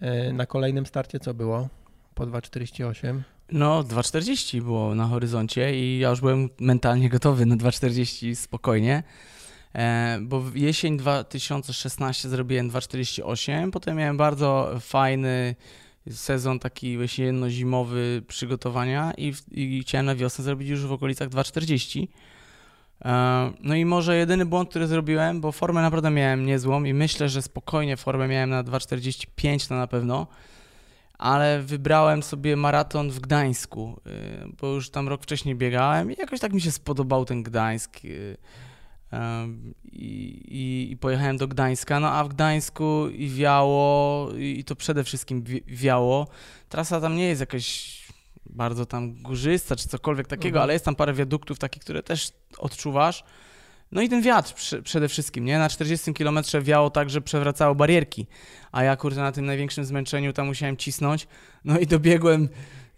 yy, na kolejnym starcie co było po 2.48? No, 2.40 było na horyzoncie i ja już byłem mentalnie gotowy na 2.40 spokojnie, e, bo w jesień 2016 zrobiłem 2.48, potem miałem bardzo fajny sezon taki jesienno-zimowy przygotowania i, i chciałem na wiosnę zrobić już w okolicach 2.40 E, no i może jedyny błąd, który zrobiłem, bo formę naprawdę miałem niezłą i myślę, że spokojnie formę miałem na 2,45 to na pewno, ale wybrałem sobie maraton w Gdańsku, e, bo już tam rok wcześniej biegałem i jakoś tak mi się spodobał ten Gdańsk. E, I, i, i pojechałem do Gdańska, no a w Gdańsku i wiało, i to przede wszystkim wiało. Trasa tam nie jest jakaś bardzo tam górzysta czy cokolwiek takiego, mhm. ale jest tam parę wiaduktów takich, które też odczuwasz. No i ten wiatr przy, przede wszystkim, nie? Na 40 km wiało tak, że przewracało barierki, a ja kurde na tym największym zmęczeniu tam musiałem cisnąć, no i dobiegłem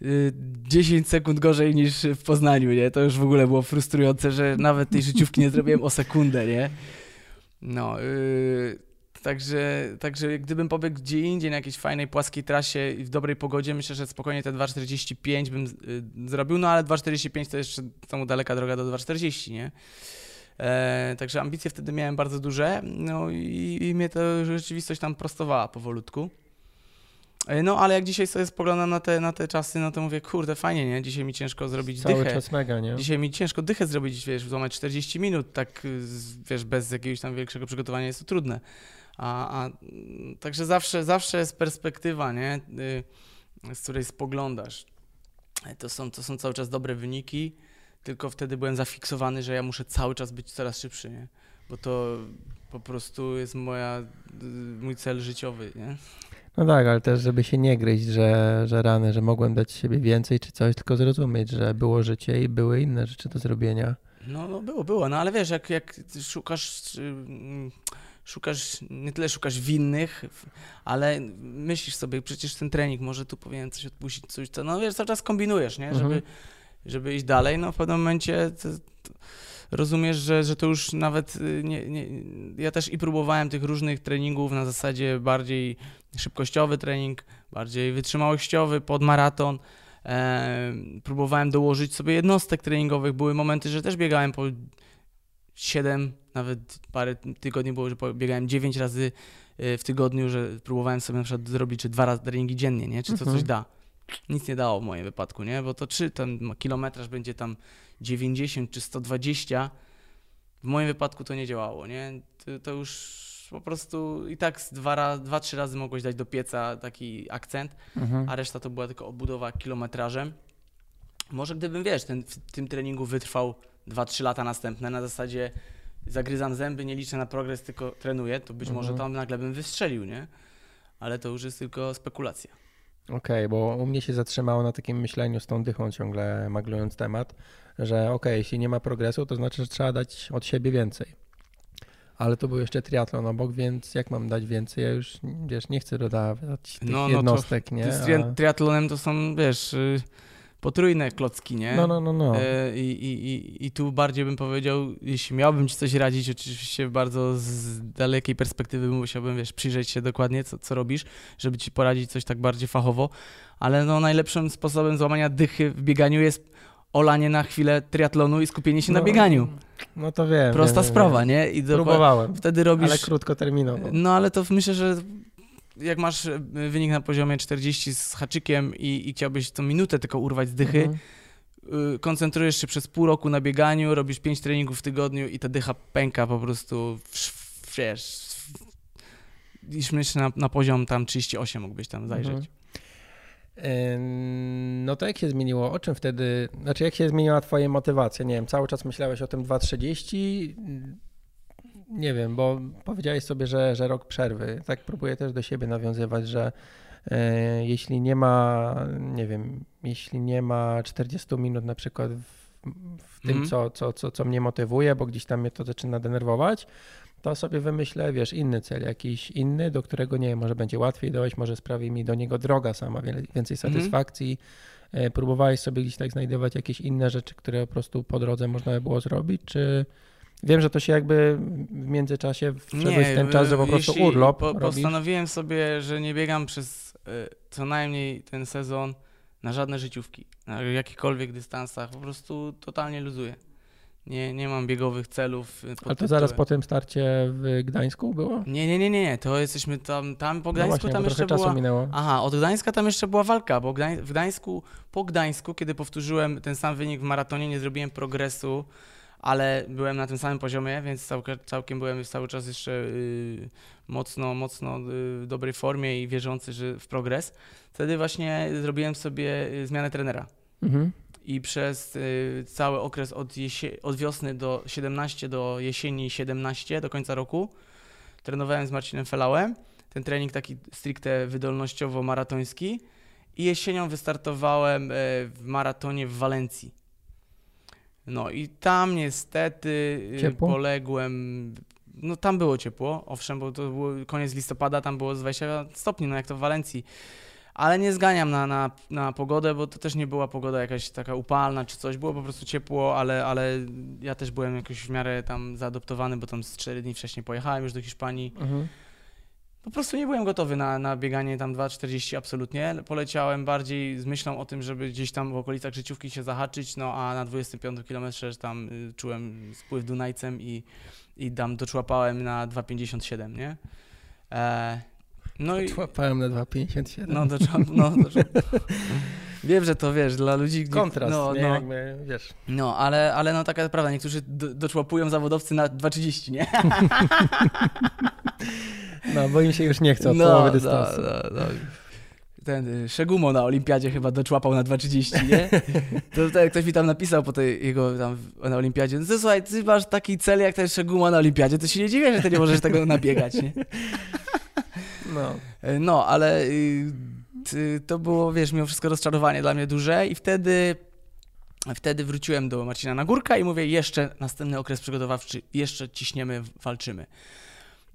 y, 10 sekund gorzej niż w Poznaniu, nie? To już w ogóle było frustrujące, że nawet tej życiówki nie zrobiłem o sekundę, nie? No, y, Także, także gdybym pobiegł gdzie indziej na jakiejś fajnej, płaskiej trasie i w dobrej pogodzie, myślę, że spokojnie te 2,45 bym y, zrobił, no ale 2,45 to jeszcze tomu daleka droga do 2,40, nie? E, także ambicje wtedy miałem bardzo duże, no i, i mnie to rzeczywistość tam prostowała powolutku. E, no, ale jak dzisiaj sobie spoglądam na te, na te czasy, no to mówię, kurde, fajnie, nie? Dzisiaj mi ciężko zrobić Cały dychę. Cały czas mega, nie? Dzisiaj mi ciężko dychę zrobić, wiesz, złamać 40 minut, tak, wiesz, bez jakiegoś tam większego przygotowania jest to trudne. A, a, także zawsze, zawsze jest perspektywa, nie? Y, z której spoglądasz. To są, to są cały czas dobre wyniki, tylko wtedy byłem zafiksowany, że ja muszę cały czas być coraz szybszy, nie? Bo to po prostu jest moja, y, mój cel życiowy, nie? No tak, ale też, żeby się nie gryźć, że, że rany, że mogłem dać siebie więcej czy coś, tylko zrozumieć, że było życie i były inne rzeczy do zrobienia. No, no było, było, no ale wiesz, jak, jak szukasz szukasz, nie tyle szukasz winnych, ale myślisz sobie, przecież ten trening, może tu powinien coś odpuścić, coś, to, no wiesz, cały czas kombinujesz, nie, żeby, mhm. żeby iść dalej, no w pewnym momencie to, to rozumiesz, że, że to już nawet y, nie, nie, ja też i próbowałem tych różnych treningów na zasadzie bardziej szybkościowy trening, bardziej wytrzymałościowy pod maraton, e, próbowałem dołożyć sobie jednostek treningowych, były momenty, że też biegałem po 7, nawet parę tygodni było, że biegałem 9 razy y, w tygodniu, że próbowałem sobie na przykład zrobić czy dwa razy treningi dziennie, nie? Czy to mhm. coś da. Nic nie dało w moim wypadku, nie? Bo to czy ten kilometraż będzie tam 90 czy 120, w moim wypadku to nie działało, nie? To, to już po prostu i tak dwa, dwa, trzy razy mogłeś dać do pieca taki akcent, mhm. a reszta to była tylko obudowa kilometrażem. może gdybym, wiesz, ten, w tym treningu wytrwał 2-3 lata następne, na zasadzie zagryzam zęby, nie liczę na progres, tylko trenuję, to być może Mhm. tam nagle bym wystrzelił, nie? Ale to już jest tylko spekulacja. Okej, bo u mnie się zatrzymało na takim myśleniu z tą dychą ciągle maglując temat, że okej, jeśli nie ma progresu, to znaczy, że trzeba dać od siebie więcej. Ale to był jeszcze triatlon obok, więc jak mam dać więcej? Ja już, wiesz, nie chcę dodawać tych No, no to jednostek, nie? Z A- tri- triatlonem to są, wiesz, y, potrójne klocki, nie? No, no, no, no. E, I, i, i, tu bardziej bym powiedział, jeśli miałbym ci coś radzić, oczywiście bardzo z dalekiej perspektywy musiałbym, wiesz, przyjrzeć się dokładnie, co, co robisz, żeby ci poradzić coś tak bardziej fachowo, ale no najlepszym sposobem złamania dychy w bieganiu jest olanie na chwilę triatlonu i skupienie się na No, bieganiu. No to wiem. Prosta wiem, sprawa, wiem. nie? I Próbowałem, wtedy robisz... ale krótkoterminowo. No ale to myślę, że jak masz e, wynik na poziomie 40 z haczykiem i, i chciałbyś tą minutę tylko urwać z dychy, Mhm. y, koncentrujesz się przez pół roku na bieganiu, robisz 5 treningów w tygodniu i ta dycha pęka po prostu, w, wiesz, iż myślę na, na poziom tam 38 mógłbyś tam zajrzeć. Mhm. No to jak się zmieniło? O czym wtedy, znaczy jak się zmieniła twoja motywacja? Nie wiem, cały czas myślałeś o tym 2.30? Nie wiem, bo powiedziałeś sobie, że, że rok przerwy. Tak próbuję też do siebie nawiązywać, że e, jeśli nie ma, nie wiem, jeśli nie ma 40 minut na przykład w, w tym, Mhm. co, co, co, co mnie motywuje, bo gdzieś tam mnie to zaczyna denerwować, to sobie wymyślę, wiesz, inny cel, jakiś inny, do którego nie wiem, może będzie łatwiej dojść, może sprawi mi do niego droga sama więcej Mhm. satysfakcji. E, Próbowałeś sobie gdzieś tak znajdować jakieś inne rzeczy, które po prostu po drodze można by było zrobić, czy wiem, że to się jakby w międzyczasie wszedłeś ten czas, że po prostu jeśli urlop po? Postanowiłem sobie, że nie biegam przez y, co najmniej ten sezon na żadne życiówki, na jakichkolwiek dystansach, po prostu totalnie luzuję. Nie, nie mam biegowych celów. y, Ale to zaraz po tym starcie w Gdańsku było? Nie, nie, nie, nie, nie, to jesteśmy tam, tam po No Gdańsku, właśnie, tam jeszcze czasu była... minęło. Aha, od Gdańska tam jeszcze była walka, bo Gdań, w Gdańsku, po Gdańsku, kiedy powtórzyłem ten sam wynik w maratonie, nie zrobiłem progresu, ale byłem na tym samym poziomie, więc całkiem, całkiem byłem cały czas jeszcze y, mocno, mocno y, w dobrej formie i wierzący że w progres. Wtedy właśnie zrobiłem sobie y, zmianę trenera. Mhm. I przez y, cały okres od, od wiosny do 17 do jesieni 17 do końca roku trenowałem z Marcinem Felałem. Ten trening taki stricte wydolnościowo-maratoński. I jesienią wystartowałem e, w maratonie w Walencji. No i tam niestety y, Ciepło? poległem. No tam było ciepło, owszem, bo to był koniec listopada, tam było z 20 stopni, no jak to w Walencji. Ale nie zganiam na, na, na pogodę, bo to też nie była pogoda jakaś taka upalna czy coś. Było po prostu ciepło, ale, ale ja też byłem jakoś w miarę tam zaadoptowany, bo tam z 4 dni wcześniej pojechałem już do Hiszpanii. Mhm. Po prostu nie byłem gotowy na, na bieganie tam 2,40 absolutnie. Poleciałem bardziej z myślą o tym, żeby gdzieś tam w okolicach życiówki się zahaczyć, no a na 25 km tam y, czułem spływ Dunajcem i, i tam doczłapałem na 2,57, nie? E, no i... Łapałem na 2,57. No, doczłap, no doczłap. Wiem, że to wiesz, dla ludzi... Kontrast, no, nie? no, Jakby, wiesz. no, ale, ale no taka prawda, niektórzy do, doczłapują zawodowcy na 2,30, nie? No, bo im się już nie chce od połowy no, dystansu. no, no. Ten y, Szegumo na olimpiadzie chyba doczłapał na 2,30, nie? To tak ktoś mi tam napisał po tej jego tam na olimpiadzie, no to słuchaj, ty masz taki cel jak ten Szegumo na olimpiadzie, to się nie dziwię, że ty nie możesz tego nabiegać, nie? No. E, No, ale y, to było, wiesz, mimo wszystko rozczarowanie dla mnie duże i wtedy, wtedy wróciłem do Marcina Nagórka i mówię, jeszcze następny okres przygotowawczy, jeszcze ciśniemy, walczymy.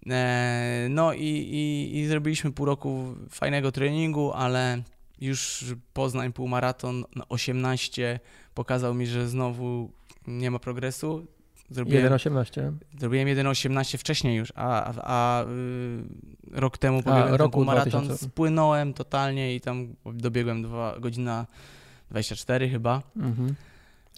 E, No i, i, i zrobiliśmy pół roku fajnego treningu, ale już Poznań półmaraton na 18 pokazał mi, że znowu nie ma progresu. Zrobiłem, 1,18. Zrobiłem 1,18 wcześniej już, a, a, a y, rok temu pobiegłem roku półmaraton, 2000. spłynąłem totalnie i tam dobiegłem 2 godzina 24 chyba. Mhm.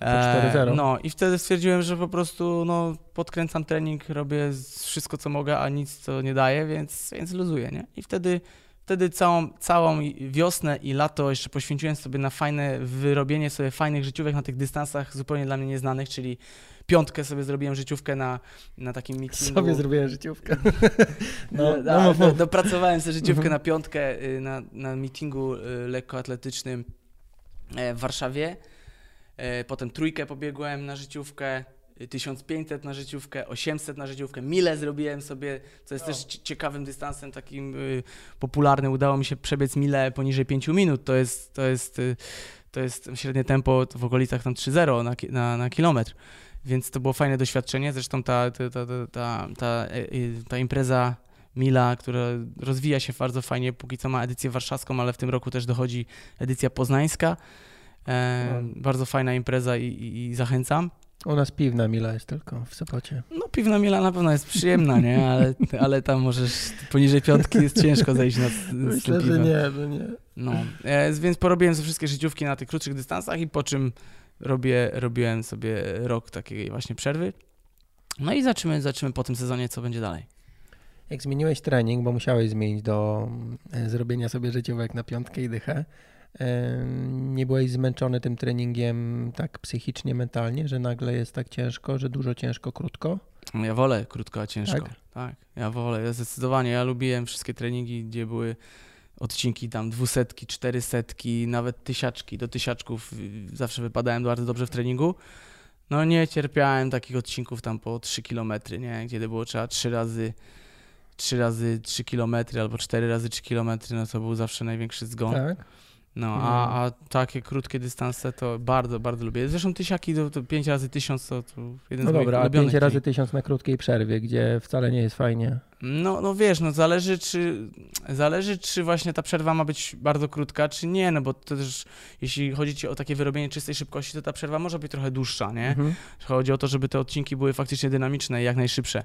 E, 4:0. no i wtedy stwierdziłem, że po prostu no, podkręcam trening, robię wszystko co mogę, a nic co nie daje, więc, więc luzuję, nie? I wtedy, wtedy całą, całą wiosnę i lato jeszcze poświęciłem sobie na fajne wyrobienie sobie fajnych życiówek na tych dystansach zupełnie dla mnie nieznanych, czyli piątkę sobie zrobiłem życiówkę na, na takim meetingu. Sobie zrobiłem życiówkę. No, No, no, do, mów. dopracowałem sobie życiówkę Mhm. na piątkę y, na, na meetingu y, lekkoatletycznym e, w Warszawie. E, potem trójkę pobiegłem na życiówkę, 1500 na życiówkę, 800 na życiówkę, mile zrobiłem sobie, co jest no. też ciekawym dystansem, takim y, popularnym. Udało mi się przebiec mile poniżej 5 minut. To jest, to jest, y, to jest średnie tempo w okolicach tam 3,0 na, na, na kilometr. Więc to było fajne doświadczenie. Zresztą ta, ta, ta, ta, ta, y, ta impreza Mila, która rozwija się bardzo fajnie, póki co ma edycję warszawską, ale w tym roku też dochodzi edycja poznańska. E, no. Bardzo fajna impreza i, i, i zachęcam. U nas piwna mila jest tylko w Sopocie. No piwna mila na pewno jest przyjemna, nie? Ale, ale tam możesz poniżej piątki jest ciężko zejść na Myślę, że nie, że nie. No, e, więc porobiłem sobie wszystkie życiówki na tych krótszych dystansach i po czym robię, robiłem sobie rok takiej właśnie przerwy. No i zobaczymy, zobaczymy po tym sezonie, co będzie dalej. Jak zmieniłeś trening, bo musiałeś zmienić do e, zrobienia sobie życiówek na piątkę i dychę, nie byłeś zmęczony tym treningiem tak psychicznie, mentalnie, że nagle jest tak ciężko, że dużo ciężko, krótko? Ja wolę krótko, a ciężko. Tak, tak ja wolę. Ja zdecydowanie, ja lubiłem wszystkie treningi, gdzie były odcinki tam dwusetki, czterysetki, nawet tysiaczki. Do tysiaczków zawsze wypadałem bardzo dobrze w treningu. No nie cierpiałem takich odcinków tam po 3 km, nie? Gdzie było trzeba trzy razy 3 razy 3 km albo 4 razy 3 km, no to był zawsze największy zgon. Tak. No, a, mhm. a takie krótkie dystanse to bardzo, bardzo lubię. Zresztą tysiaki to, to 5 razy 1000 to, to jeden no z dobra, a 5 razy 1000 na krótkiej przerwie, gdzie wcale nie jest fajnie. No, no wiesz, no zależy czy, zależy czy właśnie ta przerwa ma być bardzo krótka, czy nie, no bo to też jeśli chodzi ci o takie wyrobienie czystej szybkości, to ta przerwa może być trochę dłuższa, nie? Mhm. Chodzi o to, żeby te odcinki były faktycznie dynamiczne i jak najszybsze.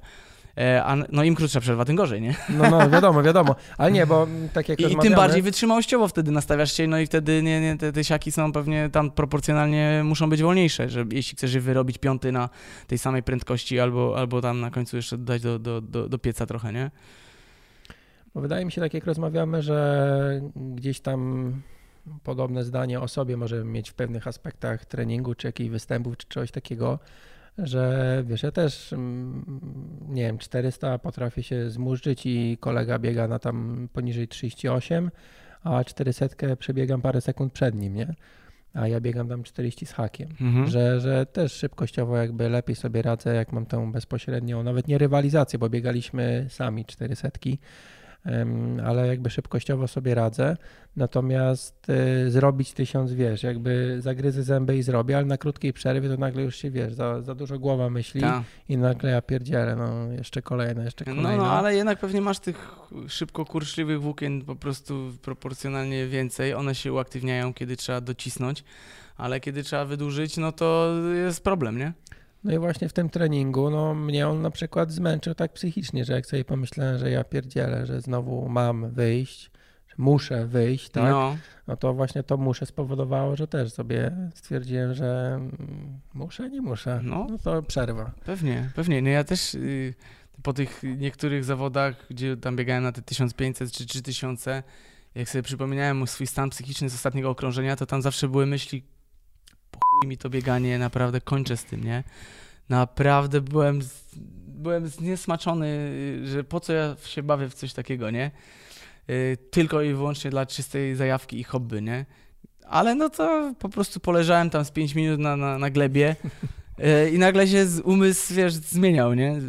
E, a no im krótsza przerwa, tym gorzej, nie? No, no, wiadomo, wiadomo. Ale nie, bo tak jak I, I tym bardziej wytrzymałościowo wtedy nastawiasz się, no i wtedy nie, nie, te, te siaki są pewnie tam proporcjonalnie muszą być wolniejsze, że jeśli chcesz je wyrobić piąty na tej samej prędkości albo, albo tam na końcu jeszcze dodać do, do, do, do pieca trochę, nie? Bo wydaje mi się, tak jak rozmawiamy, że gdzieś tam podobne zdanie o sobie możemy mieć w pewnych aspektach treningu, czy jakichś występów, czy czegoś takiego, że wiesz, ja też mm, nie wiem, 400 potrafię się zmurzyć i kolega biega na tam poniżej 38, a 400 przebiegam parę sekund przed nim, nie? A ja biegam tam 40 z hakiem, mhm. że, że też szybkościowo jakby lepiej sobie radzę, jak mam tą bezpośrednią, nawet nie rywalizację, bo biegaliśmy sami 400 ale jakby szybkościowo sobie radzę. Natomiast y, zrobić tysiąc, wiesz, jakby zagryzę zęby i zrobię, ale na krótkiej przerwie to nagle już się, wiesz, za, za dużo głowa myśli Ta. i nagle ja pierdzielę, no jeszcze kolejne, jeszcze kolejne. No, no, ale jednak pewnie masz tych szybko kurczliwych włókien po prostu proporcjonalnie więcej. One się uaktywniają, kiedy trzeba docisnąć, ale kiedy trzeba wydłużyć, no to jest problem, nie? No i właśnie w tym treningu, no mnie on na przykład zmęczył tak psychicznie, że jak sobie pomyślałem, że ja pierdzielę, że znowu mam wyjść, że muszę wyjść, tak? No. no to właśnie to muszę spowodowało, że też sobie stwierdziłem, że mm, muszę, nie muszę. No, no to przerwa. Pewnie, pewnie. No ja też y, po tych niektórych zawodach, gdzie tam biegałem na te 1500 czy 3000, jak sobie przypominałem swój stan psychiczny z ostatniego okrążenia, to tam zawsze były myśli, chuj mi to bieganie, naprawdę kończę z tym, nie? Naprawdę byłem, byłem zniesmaczony, że po co ja się bawię w coś takiego, nie? Y, tylko i wyłącznie dla czystej zajawki i hobby, nie? Ale no to po prostu poleżałem tam z 5 minut na, na, na glebie y, i nagle się umysł, wiesz, zmieniał, nie?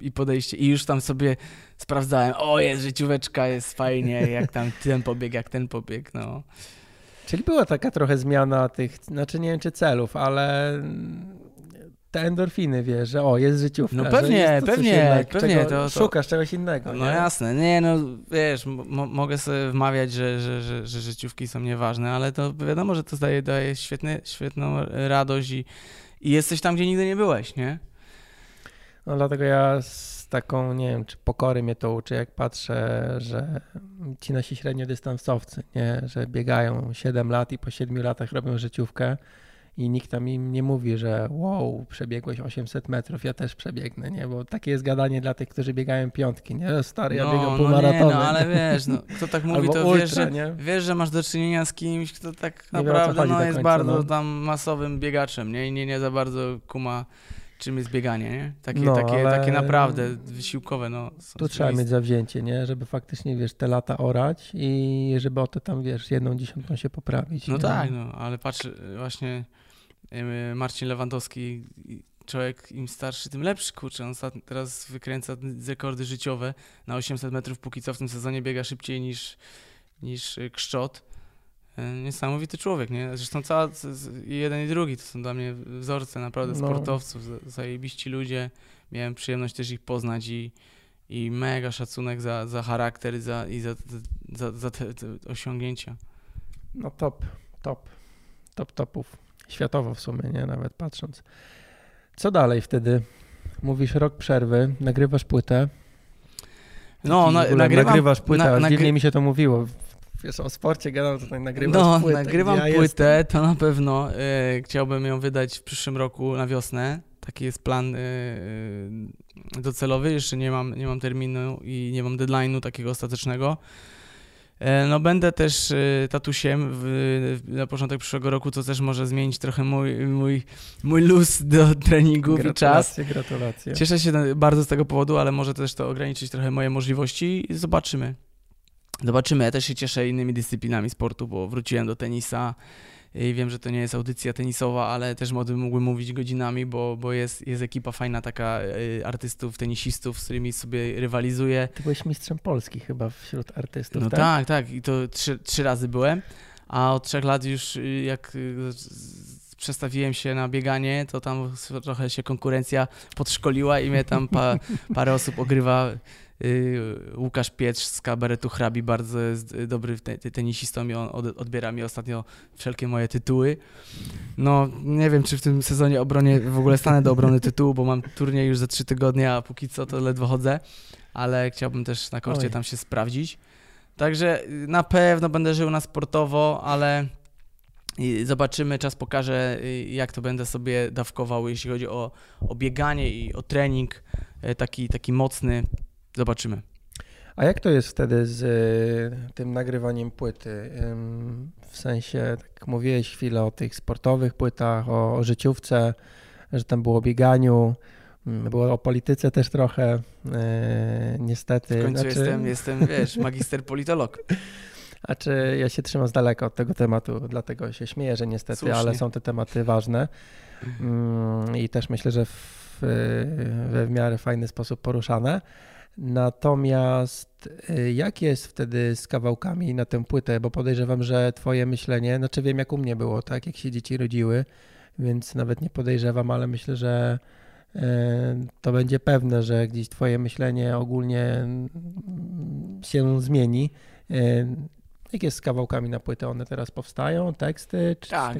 I podejście. I już tam sobie sprawdzałem, o jest życióweczka, jest fajnie, jak tam ten pobieg, jak ten pobieg, no. Czyli była taka trochę zmiana tych, znaczy nie wiem czy celów, ale te endorfiny, wiesz, że o, jest życiówka. No pewnie, jest pewnie, jednak, pewnie. To, to, Szukasz czegoś innego. No nie? jasne, nie no, wiesz, mogę sobie wmawiać, że, że, że, że, życiówki są nieważne, ale to wiadomo, że to daje, daje świetny, świetną radość i, i jesteś tam, gdzie nigdy nie byłeś, nie? No dlatego ja taką, nie wiem, czy pokory mnie to uczy, jak patrzę, że ci nasi średniodystansowcy, nie, że biegają 7 lat i po 7 latach robią życiówkę i nikt tam im nie mówi, że wow, przebiegłeś 800 metrów, ja też przebiegnę, nie, bo takie jest gadanie dla tych, którzy biegają piątki, nie, stary, ja no, biegam półmaratony. No, nie, no ale wiesz, no, kto tak mówi, to ultra, wiesz, że, wiesz, że masz do czynienia z kimś, kto tak naprawdę no, jest końca, bardzo no. tam masowym biegaczem, nie, i nie, nie za bardzo kuma czym jest bieganie, nie? Takie, no, takie, takie naprawdę wysiłkowe. No, tu trzeba mieć zawzięcie, nie? Żeby faktycznie, wiesz, te lata orać i żeby o to tam, wiesz, jedną dziesiątą się poprawić. No nie? tak, no, ale patrz, właśnie Marcin Lewandowski, człowiek im starszy, tym lepszy, kurczę, on teraz wykręca rekordy życiowe na 800 metrów, póki co w tym sezonie biega szybciej niż, niż Kszczot. E, niesamowity człowiek, nie? Zresztą cała, jeden i drugi to są dla mnie wzorce naprawdę no. sportowców, zajebiści ludzie. Miałem przyjemność też ich poznać i, i mega szacunek za, za charakter za, i za, za, za te, te osiągnięcia. No top, top, top topów. Światowo w sumie, nie? Nawet patrząc. Co dalej wtedy? Mówisz rok przerwy, nagrywasz płytę. No, na, nagrywam, nagrywasz płytę, na, nagry... dziwnie mi się to mówiło. Wiesz, o sporcie gadam, to nagrywasz no, płytę. Nagrywam ja płytę, jestem. to na pewno y, chciałbym ją wydać w przyszłym roku na wiosnę. Taki jest plan y, y, docelowy, jeszcze nie mam, nie mam terminu i nie mam deadline'u takiego ostatecznego. E, no będę też e, tatusiem w, na początek przyszłego roku, co też może zmienić trochę mój, mój, mój luz do treningu i czas. Gratulacje, Cieszę się bardzo z tego powodu, ale może też to ograniczyć trochę moje możliwości i zobaczymy. Zobaczymy. Ja też się cieszę innymi dyscyplinami sportu, bo wróciłem do tenisa, i wiem, że to nie jest audycja tenisowa, ale też o tym mógłbym mówić godzinami, bo, bo jest, jest ekipa fajna taka y, artystów, tenisistów, z którymi sobie rywalizuję. Ty byłeś mistrzem Polski chyba wśród artystów, No tak? tak, tak. I to trzy, trzy razy byłem, a od trzech lat już y, jak y, przestawiłem się na bieganie, to tam trochę się konkurencja podszkoliła i mnie tam pa, parę osób ogrywa Łukasz Pietrz z kabaretu Hrabi bardzo jest dobry tenisistą i on odbiera mi ostatnio wszelkie moje tytuły. No, nie wiem, czy w tym sezonie obronie w ogóle stanę do obrony tytułu, bo mam turniej już za trzy tygodnie, a póki co to ledwo chodzę, ale chciałbym też na korcie Oj. tam się sprawdzić. Także y, na pewno będę żył na sportowo, ale zobaczymy, czas pokaże, y, jak to będę sobie dawkował, jeśli chodzi o, o bieganie i o trening taki, taki mocny. Zobaczymy. A jak to jest wtedy z y, tym nagrywaniem płyty? W sensie, tak mówiłeś chwilę o tych sportowych płytach, o, o życiówce, że tam było o bieganiu, mm, było o polityce też trochę, e, niestety. W końcu znaczy... jestem, jestem, wiesz, magister politolog. A czy ja się trzymam z daleka od tego tematu, dlatego się śmieję, że niestety, Słusznie. ale są te tematy ważne. Mm, I też myślę, że w, we w miarę fajny sposób poruszane. Natomiast y, jak jest wtedy z kawałkami na tę płytę? Bo podejrzewam, że twoje myślenie, znaczy wiem jak u mnie było, tak, jak się dzieci rodziły, więc nawet nie podejrzewam, ale myślę, że y, to będzie pewne, że gdzieś twoje myślenie ogólnie mm, się zmieni. Y, jak jest z kawałkami na płytę? One teraz powstają, teksty? Czy tak,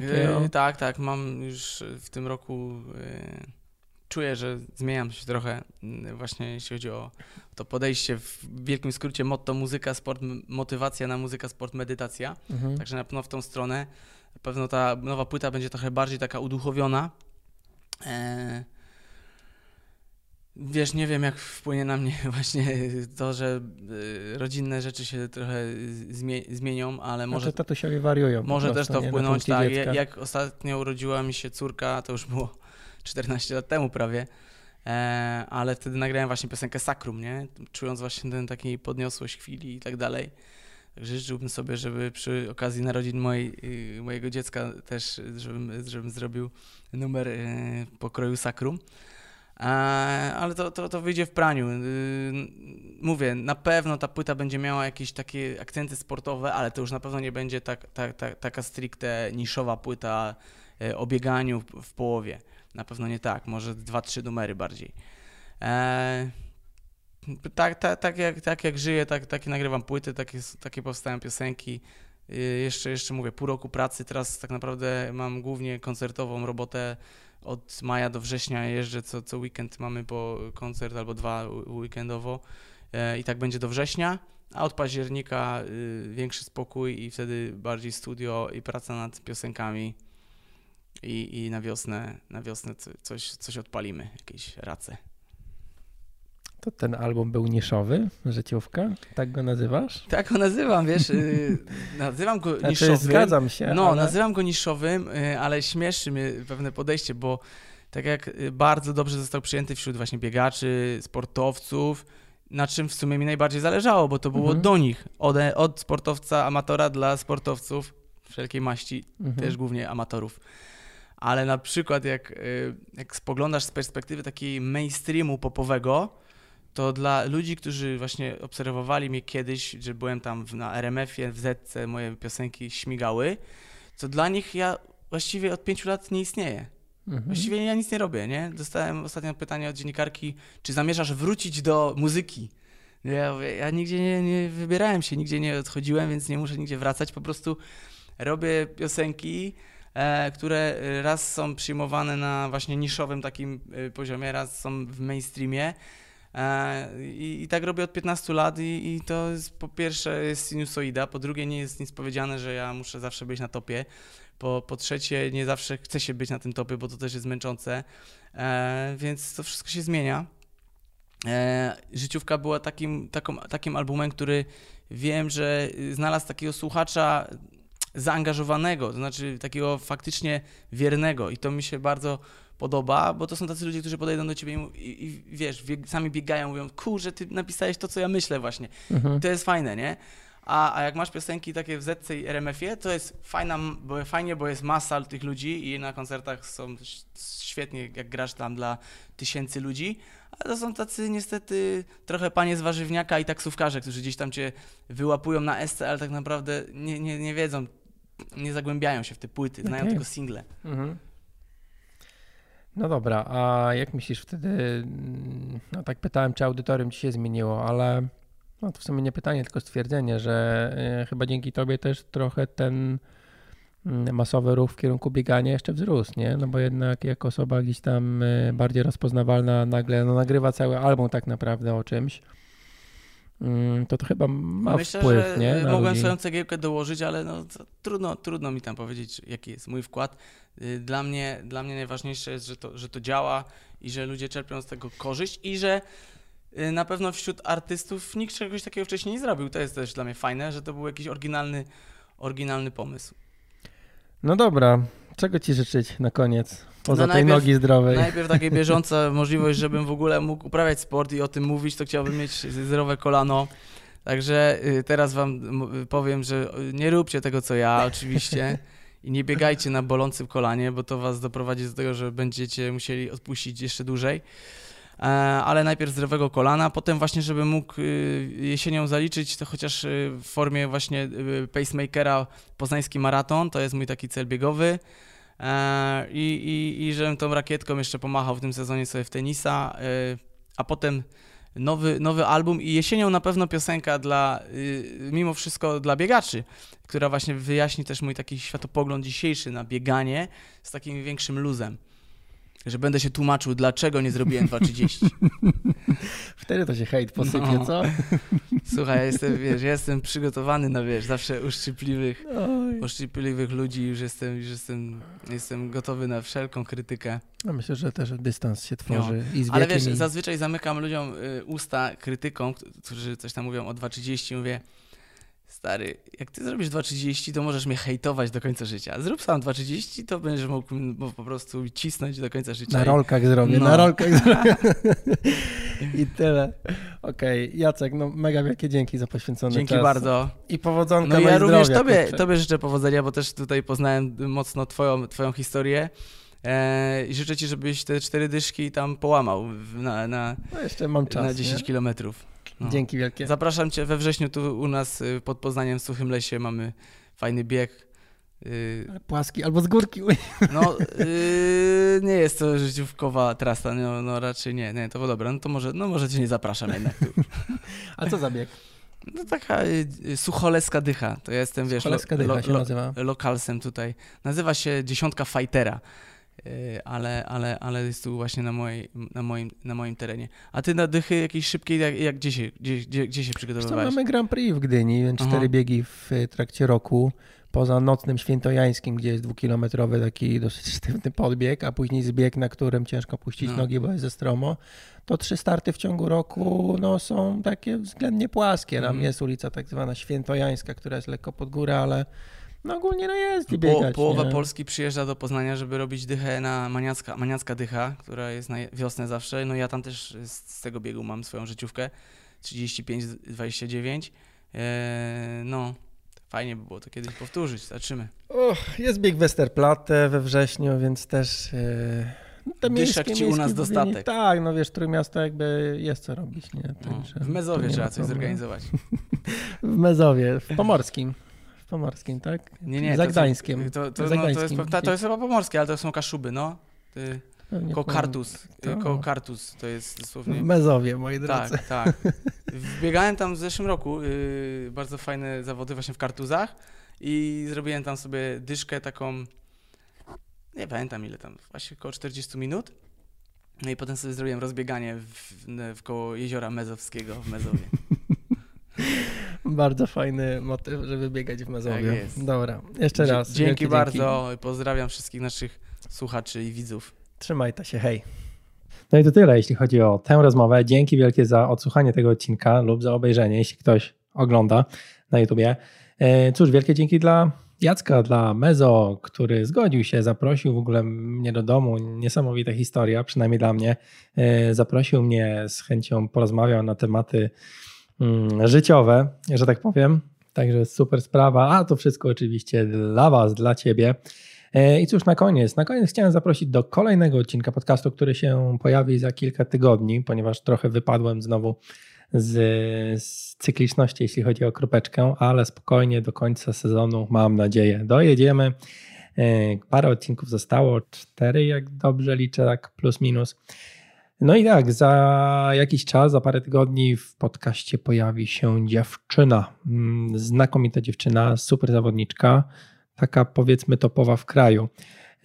tak, tak. Mam już w tym roku czuję, że zmieniam się trochę mm, właśnie jeśli chodzi o to podejście w wielkim skrócie motto muzyka, sport, motywacja na muzyka, sport, medytacja. Mhm. Także na pewno w tą stronę. Na pewno ta nowa płyta będzie trochę bardziej taka uduchowiona. E... Wiesz, nie wiem jak wpłynie na mnie właśnie to, że e, rodzinne rzeczy się trochę zmie zmienią, ale może... Znaczy tatusiowie wariują. Może prostu, też to wpłynąć, tak. Jak ostatnio urodziła mi się córka, to już było 14 lat temu prawie, e, ale wtedy nagrałem właśnie piosenkę Sakrum, nie? Czując właśnie ten taki podniosłość chwili i tak dalej. Także życzyłbym sobie, żeby przy okazji narodzin mojej, y, mojego dziecka też, żebym, żebym zrobił numer e, pokroju Sakrum. E, ale to, to, to wyjdzie w praniu. Y, mówię, na pewno ta płyta będzie miała jakieś takie akcenty sportowe, ale to już na pewno nie będzie tak, tak, tak, taka stricte niszowa płyta o bieganiu w połowie. Na pewno nie tak, może dwa, trzy numery bardziej. Eee, tak, tak, tak, jak, tak jak żyję, tak, takie nagrywam płyty, takie, takie powstają piosenki. Yy, jeszcze, jeszcze mówię, pół roku pracy, teraz tak naprawdę mam głównie koncertową robotę. Od maja do września jeżdżę, co, co weekend mamy po koncert albo dwa weekendowo yy, i tak będzie do września, a od października yy, większy spokój i wtedy bardziej studio i praca nad piosenkami i, i na wiosnę, na wiosnę coś, coś odpalimy, jakieś race. To ten album był niszowy, życiówka? Tak go nazywasz? Tak go nazywam, wiesz, yy, nazywam go znaczy, niszowym. zgadzam się. No, ale... nazywam go niszowym, yy, ale śmieszy mnie pewne podejście, bo tak jak y, bardzo dobrze został przyjęty wśród właśnie biegaczy, sportowców, na czym w sumie mi najbardziej zależało, bo to było mhm. do nich, od, od sportowca amatora dla sportowców wszelkiej maści, mhm. też głównie amatorów ale na przykład jak, y, jak spoglądasz z perspektywy takiej mainstreamu popowego, to dla ludzi, którzy właśnie obserwowali mnie kiedyś, że byłem tam na RMF-ie, w Zetce, moje piosenki śmigały, to dla nich ja właściwie od pięciu lat nie istnieję. Mhm. Właściwie ja nic nie robię, nie? Dostałem ostatnio pytanie od dziennikarki, czy zamierzasz wrócić do muzyki? Ja, ja nigdzie nie, nie wybierałem się, nigdzie nie odchodziłem, więc nie muszę nigdzie wracać. Po prostu robię piosenki, które raz są przyjmowane na właśnie niszowym takim e, poziomie, raz są w mainstreamie. E, I, I, tak robię od 15 lat i, i, to jest po pierwsze jest sinusoida, po drugie nie jest nic powiedziane, że ja muszę zawsze być na topie, po, po trzecie nie zawsze chcę się być na tym topie, bo to też jest męczące, e, więc to wszystko się zmienia. E, życiówka była takim, taką, takim albumem, który wiem, że znalazł takiego słuchacza zaangażowanego, to znaczy takiego faktycznie wiernego i to mi się bardzo podoba, bo to są tacy ludzie, którzy podejdą do ciebie i, i, i wiesz, bieg, sami biegają, mówią, kurze, ty napisałeś to, co ja myślę właśnie. Mhm. To jest fajne, nie? A, a jak masz piosenki takie w Zetce i RMF-ie, to jest fajna, bo, fajnie, bo jest masa tych ludzi i na koncertach są świetnie, jak grasz tam dla tysięcy ludzi, ale to są tacy niestety trochę panie z warzywniaka i taksówkarze, którzy gdzieś tam cię wyłapują na SC, ale tak naprawdę nie, nie, nie wiedzą, nie zagłębiają się w te płyty, znają okay. tylko single. Mhm. No dobra, a jak myślisz wtedy, no tak pytałem, czy audytorium ci się zmieniło, ale no to w sumie nie pytanie, tylko stwierdzenie, że e, chyba dzięki tobie też trochę ten mm, masowy ruch w kierunku biegania jeszcze wzrósł, nie? No bo jednak jako osoba gdzieś tam e, bardziej rozpoznawalna nagle no, nagrywa cały album tak naprawdę o czymś Mm, to to chyba ma Myślę, wpływ, że nie? Na mogłem ludzi. swoją cegiełkę dołożyć, ale no, trudno, trudno mi tam powiedzieć, jaki jest mój wkład. Y, dla mnie, dla mnie najważniejsze jest, że to, że to działa i że ludzie czerpią z tego korzyść i że y, na pewno wśród artystów nikt czegoś takiego wcześniej nie zrobił. To jest też dla mnie fajne, że to był jakiś oryginalny, oryginalny pomysł. No dobra, czego ci życzyć na koniec? Poza no tej nogi zdrowej. Najpierw taka bieżąca możliwość, żebym w ogóle mógł uprawiać sport i o tym mówić, to chciałbym mieć zdrowe kolano. Także y, teraz wam powiem, że nie róbcie tego co ja oczywiście i nie biegajcie na bolącym kolanie, bo to was doprowadzi do tego, że będziecie musieli odpuścić jeszcze dłużej. E, ale najpierw zdrowego kolana, potem właśnie, żeby mógł y, jesienią zaliczyć, to chociaż y, w formie właśnie pacemakera poznański maraton, to jest mój taki cel biegowy. E, i, i, i żebym tą rakietką jeszcze pomachał w tym sezonie sobie w tenisa, e, a potem nowy, nowy album i jesienią na pewno piosenka dla, y, mimo wszystko dla biegaczy, która właśnie wyjaśni też mój taki światopogląd dzisiejszy na bieganie z takim większym luzem że będę się tłumaczył, dlaczego nie zrobiłem 2.30. Wtedy to się hejt posypie, no. co? Słuchaj, ja jestem, wiesz, ja jestem przygotowany na, wiesz, zawsze uszczypliwych, uszczypliwych ludzi, już jestem, już jestem, jestem gotowy na wszelką krytykę. No myślę, że też dystans się tworzy no. i Ale wiesz, i... zazwyczaj zamykam ludziom y, usta krytyką, którzy coś tam mówią o 2.30, mówię, stary, jak ty zrobisz 2.30, to możesz mnie hejtować do końca życia. Zrób sam 2.30, to będziesz mógł po prostu cisnąć do końca życia. Na rolkach zrobię, no. na rolkach zrobię. I tyle. Okej, okay. Jacek, no mega wielkie dzięki za poświęcony dzięki czas. Dzięki bardzo. I powodzonka, No ja również tobie, tobie życzę powodzenia, bo też tutaj poznałem mocno twoją, twoją historię. E, I życzę ci, żebyś te cztery dyszki tam połamał na, na, no jeszcze mam czas, na 10 nie? kilometrów. No. Dzięki wielkie. Zapraszam Cię we wrześniu tu u nas y, pod Poznaniem w Suchym Lesie. Mamy fajny bieg. Y, Ale płaski albo z górki. No, yy, nie jest to życiówkowa trasa, no, no raczej nie, nie, to dobra, no to może, no może Cię nie zapraszam jednak. A co za bieg? No taka y, sucholeska dycha, to ja jestem, wiesz, lo, lo, lo, lokalsem tutaj. Nazywa się Dziesiątka Fightera. Y, ale, ale, ale jest tu właśnie na, mojej, na, moim, na moim terenie. A ty na dychy jakiejś szybkiej, jak, jak gdzie, się, gdzie, gdzie, gdzie się przygotowywałeś? mamy Grand Prix w Gdyni, cztery Aha. biegi w trakcie roku. Poza nocnym świętojańskim, gdzie jest dwukilometrowy taki dosyć sztywny podbieg, a później zbieg, na którym ciężko puścić no. nogi, bo jest ze stromo, to trzy starty w ciągu roku no, są takie względnie płaskie. Tam mm. jest ulica tak zwana świętojańska, która jest lekko pod górę, ale no ogólnie no jest i biegać, po, Połowa nie? Polski przyjeżdża do Poznania, żeby robić dychę na maniacka, maniacka dycha, która jest na wiosnę zawsze. No ja tam też z, z tego biegu mam swoją życiówkę 35-29. Eee, no, Fajnie by było to kiedyś powtórzyć, zobaczymy. Och, jest bieg Westerplatte we wrześniu, więc też... Te Dyszek ci u nas dostatek. Tak, no wiesz, miasto jakby jest co robić, nie? No, Także no, w Mezowie trzeba coś zorganizować. w Mezowie, w Pomorskim. Pomorskim, tak? Nie, nie. Za Gdańskiem. To, to, no, to, jest, ta, to jest chyba pomorskie, ale to są Kaszuby, no. Ty, ko Kartus. Ko Kartus to jest dosłownie. Mezowie, moi drodzy. Tak, tak. Biegałem tam w zeszłym roku. Yy, bardzo fajne zawody właśnie w Kartuzach i zrobiłem tam sobie dyszkę taką nie pamiętam ile tam, właśnie około 40 minut. No i potem sobie zrobiłem rozbieganie w, w koło jeziora Mezowskiego w Mezowie. bardzo fajny motyw, żeby biegać w Mezowie. Tak jest. Dobra, jeszcze raz. Dzięki bardzo. Dzięki. Pozdrawiam wszystkich naszych słuchaczy i widzów. Trzymaj to się, hej. No i to tyle, jeśli chodzi o tę rozmowę. Dzięki wielkie za odsłuchanie tego odcinka lub za obejrzenie, jeśli ktoś ogląda na YouTubie. E, cóż, wielkie dzięki dla Jacka dla Mezo, który zgodził się, zaprosił w ogóle mnie do domu. Niesamowita historia, przynajmniej dla mnie. E, zaprosił mnie z chęcią, porozmawiał na tematy życiowe, że tak powiem. Także super sprawa. A to wszystko oczywiście dla Was, dla Ciebie. E, I cóż, na koniec, na koniec chciałem zaprosić do kolejnego odcinka podcastu, który się pojawi za kilka tygodni, ponieważ trochę wypadłem znowu z, z cykliczności, jeśli chodzi o kropeczkę, ale spokojnie do końca sezonu mam nadzieję dojedziemy. E, parę odcinków zostało, cztery jak dobrze liczę, tak plus minus. No i tak, za jakiś czas, za parę tygodni w podcaście pojawi się dziewczyna. Mm, znakomita dziewczyna, super zawodniczka, taka powiedzmy topowa w kraju.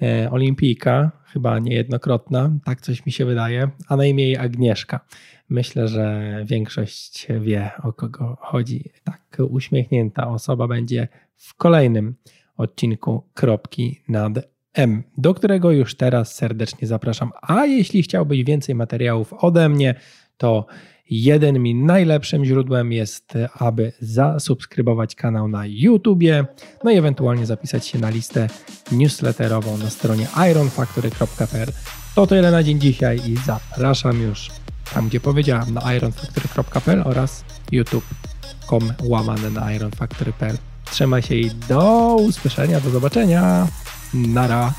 E, olimpijka, chyba niejednokrotna, tak coś mi się wydaje, a na imię jej Agnieszka. Myślę, że większość wie o kogo chodzi. Tak uśmiechnięta osoba będzie w kolejnym odcinku Kropki nad M, do którego już teraz serdecznie zapraszam. A jeśli chciałbyś więcej materiałów ode mnie, to jeden mi najlepszym źródłem jest, aby zasubskrybować kanał na YouTubie, no i ewentualnie zapisać się na listę newsletterową na stronie ironfactory.pl. To tyle na dzień dzisiaj i zapraszam już tam gdzie powiedziałem na ironfactory.pl oraz youtube.com łamane na ironfactory.pl. Trzymaj się i do usłyszenia, do zobaczenia. Nada.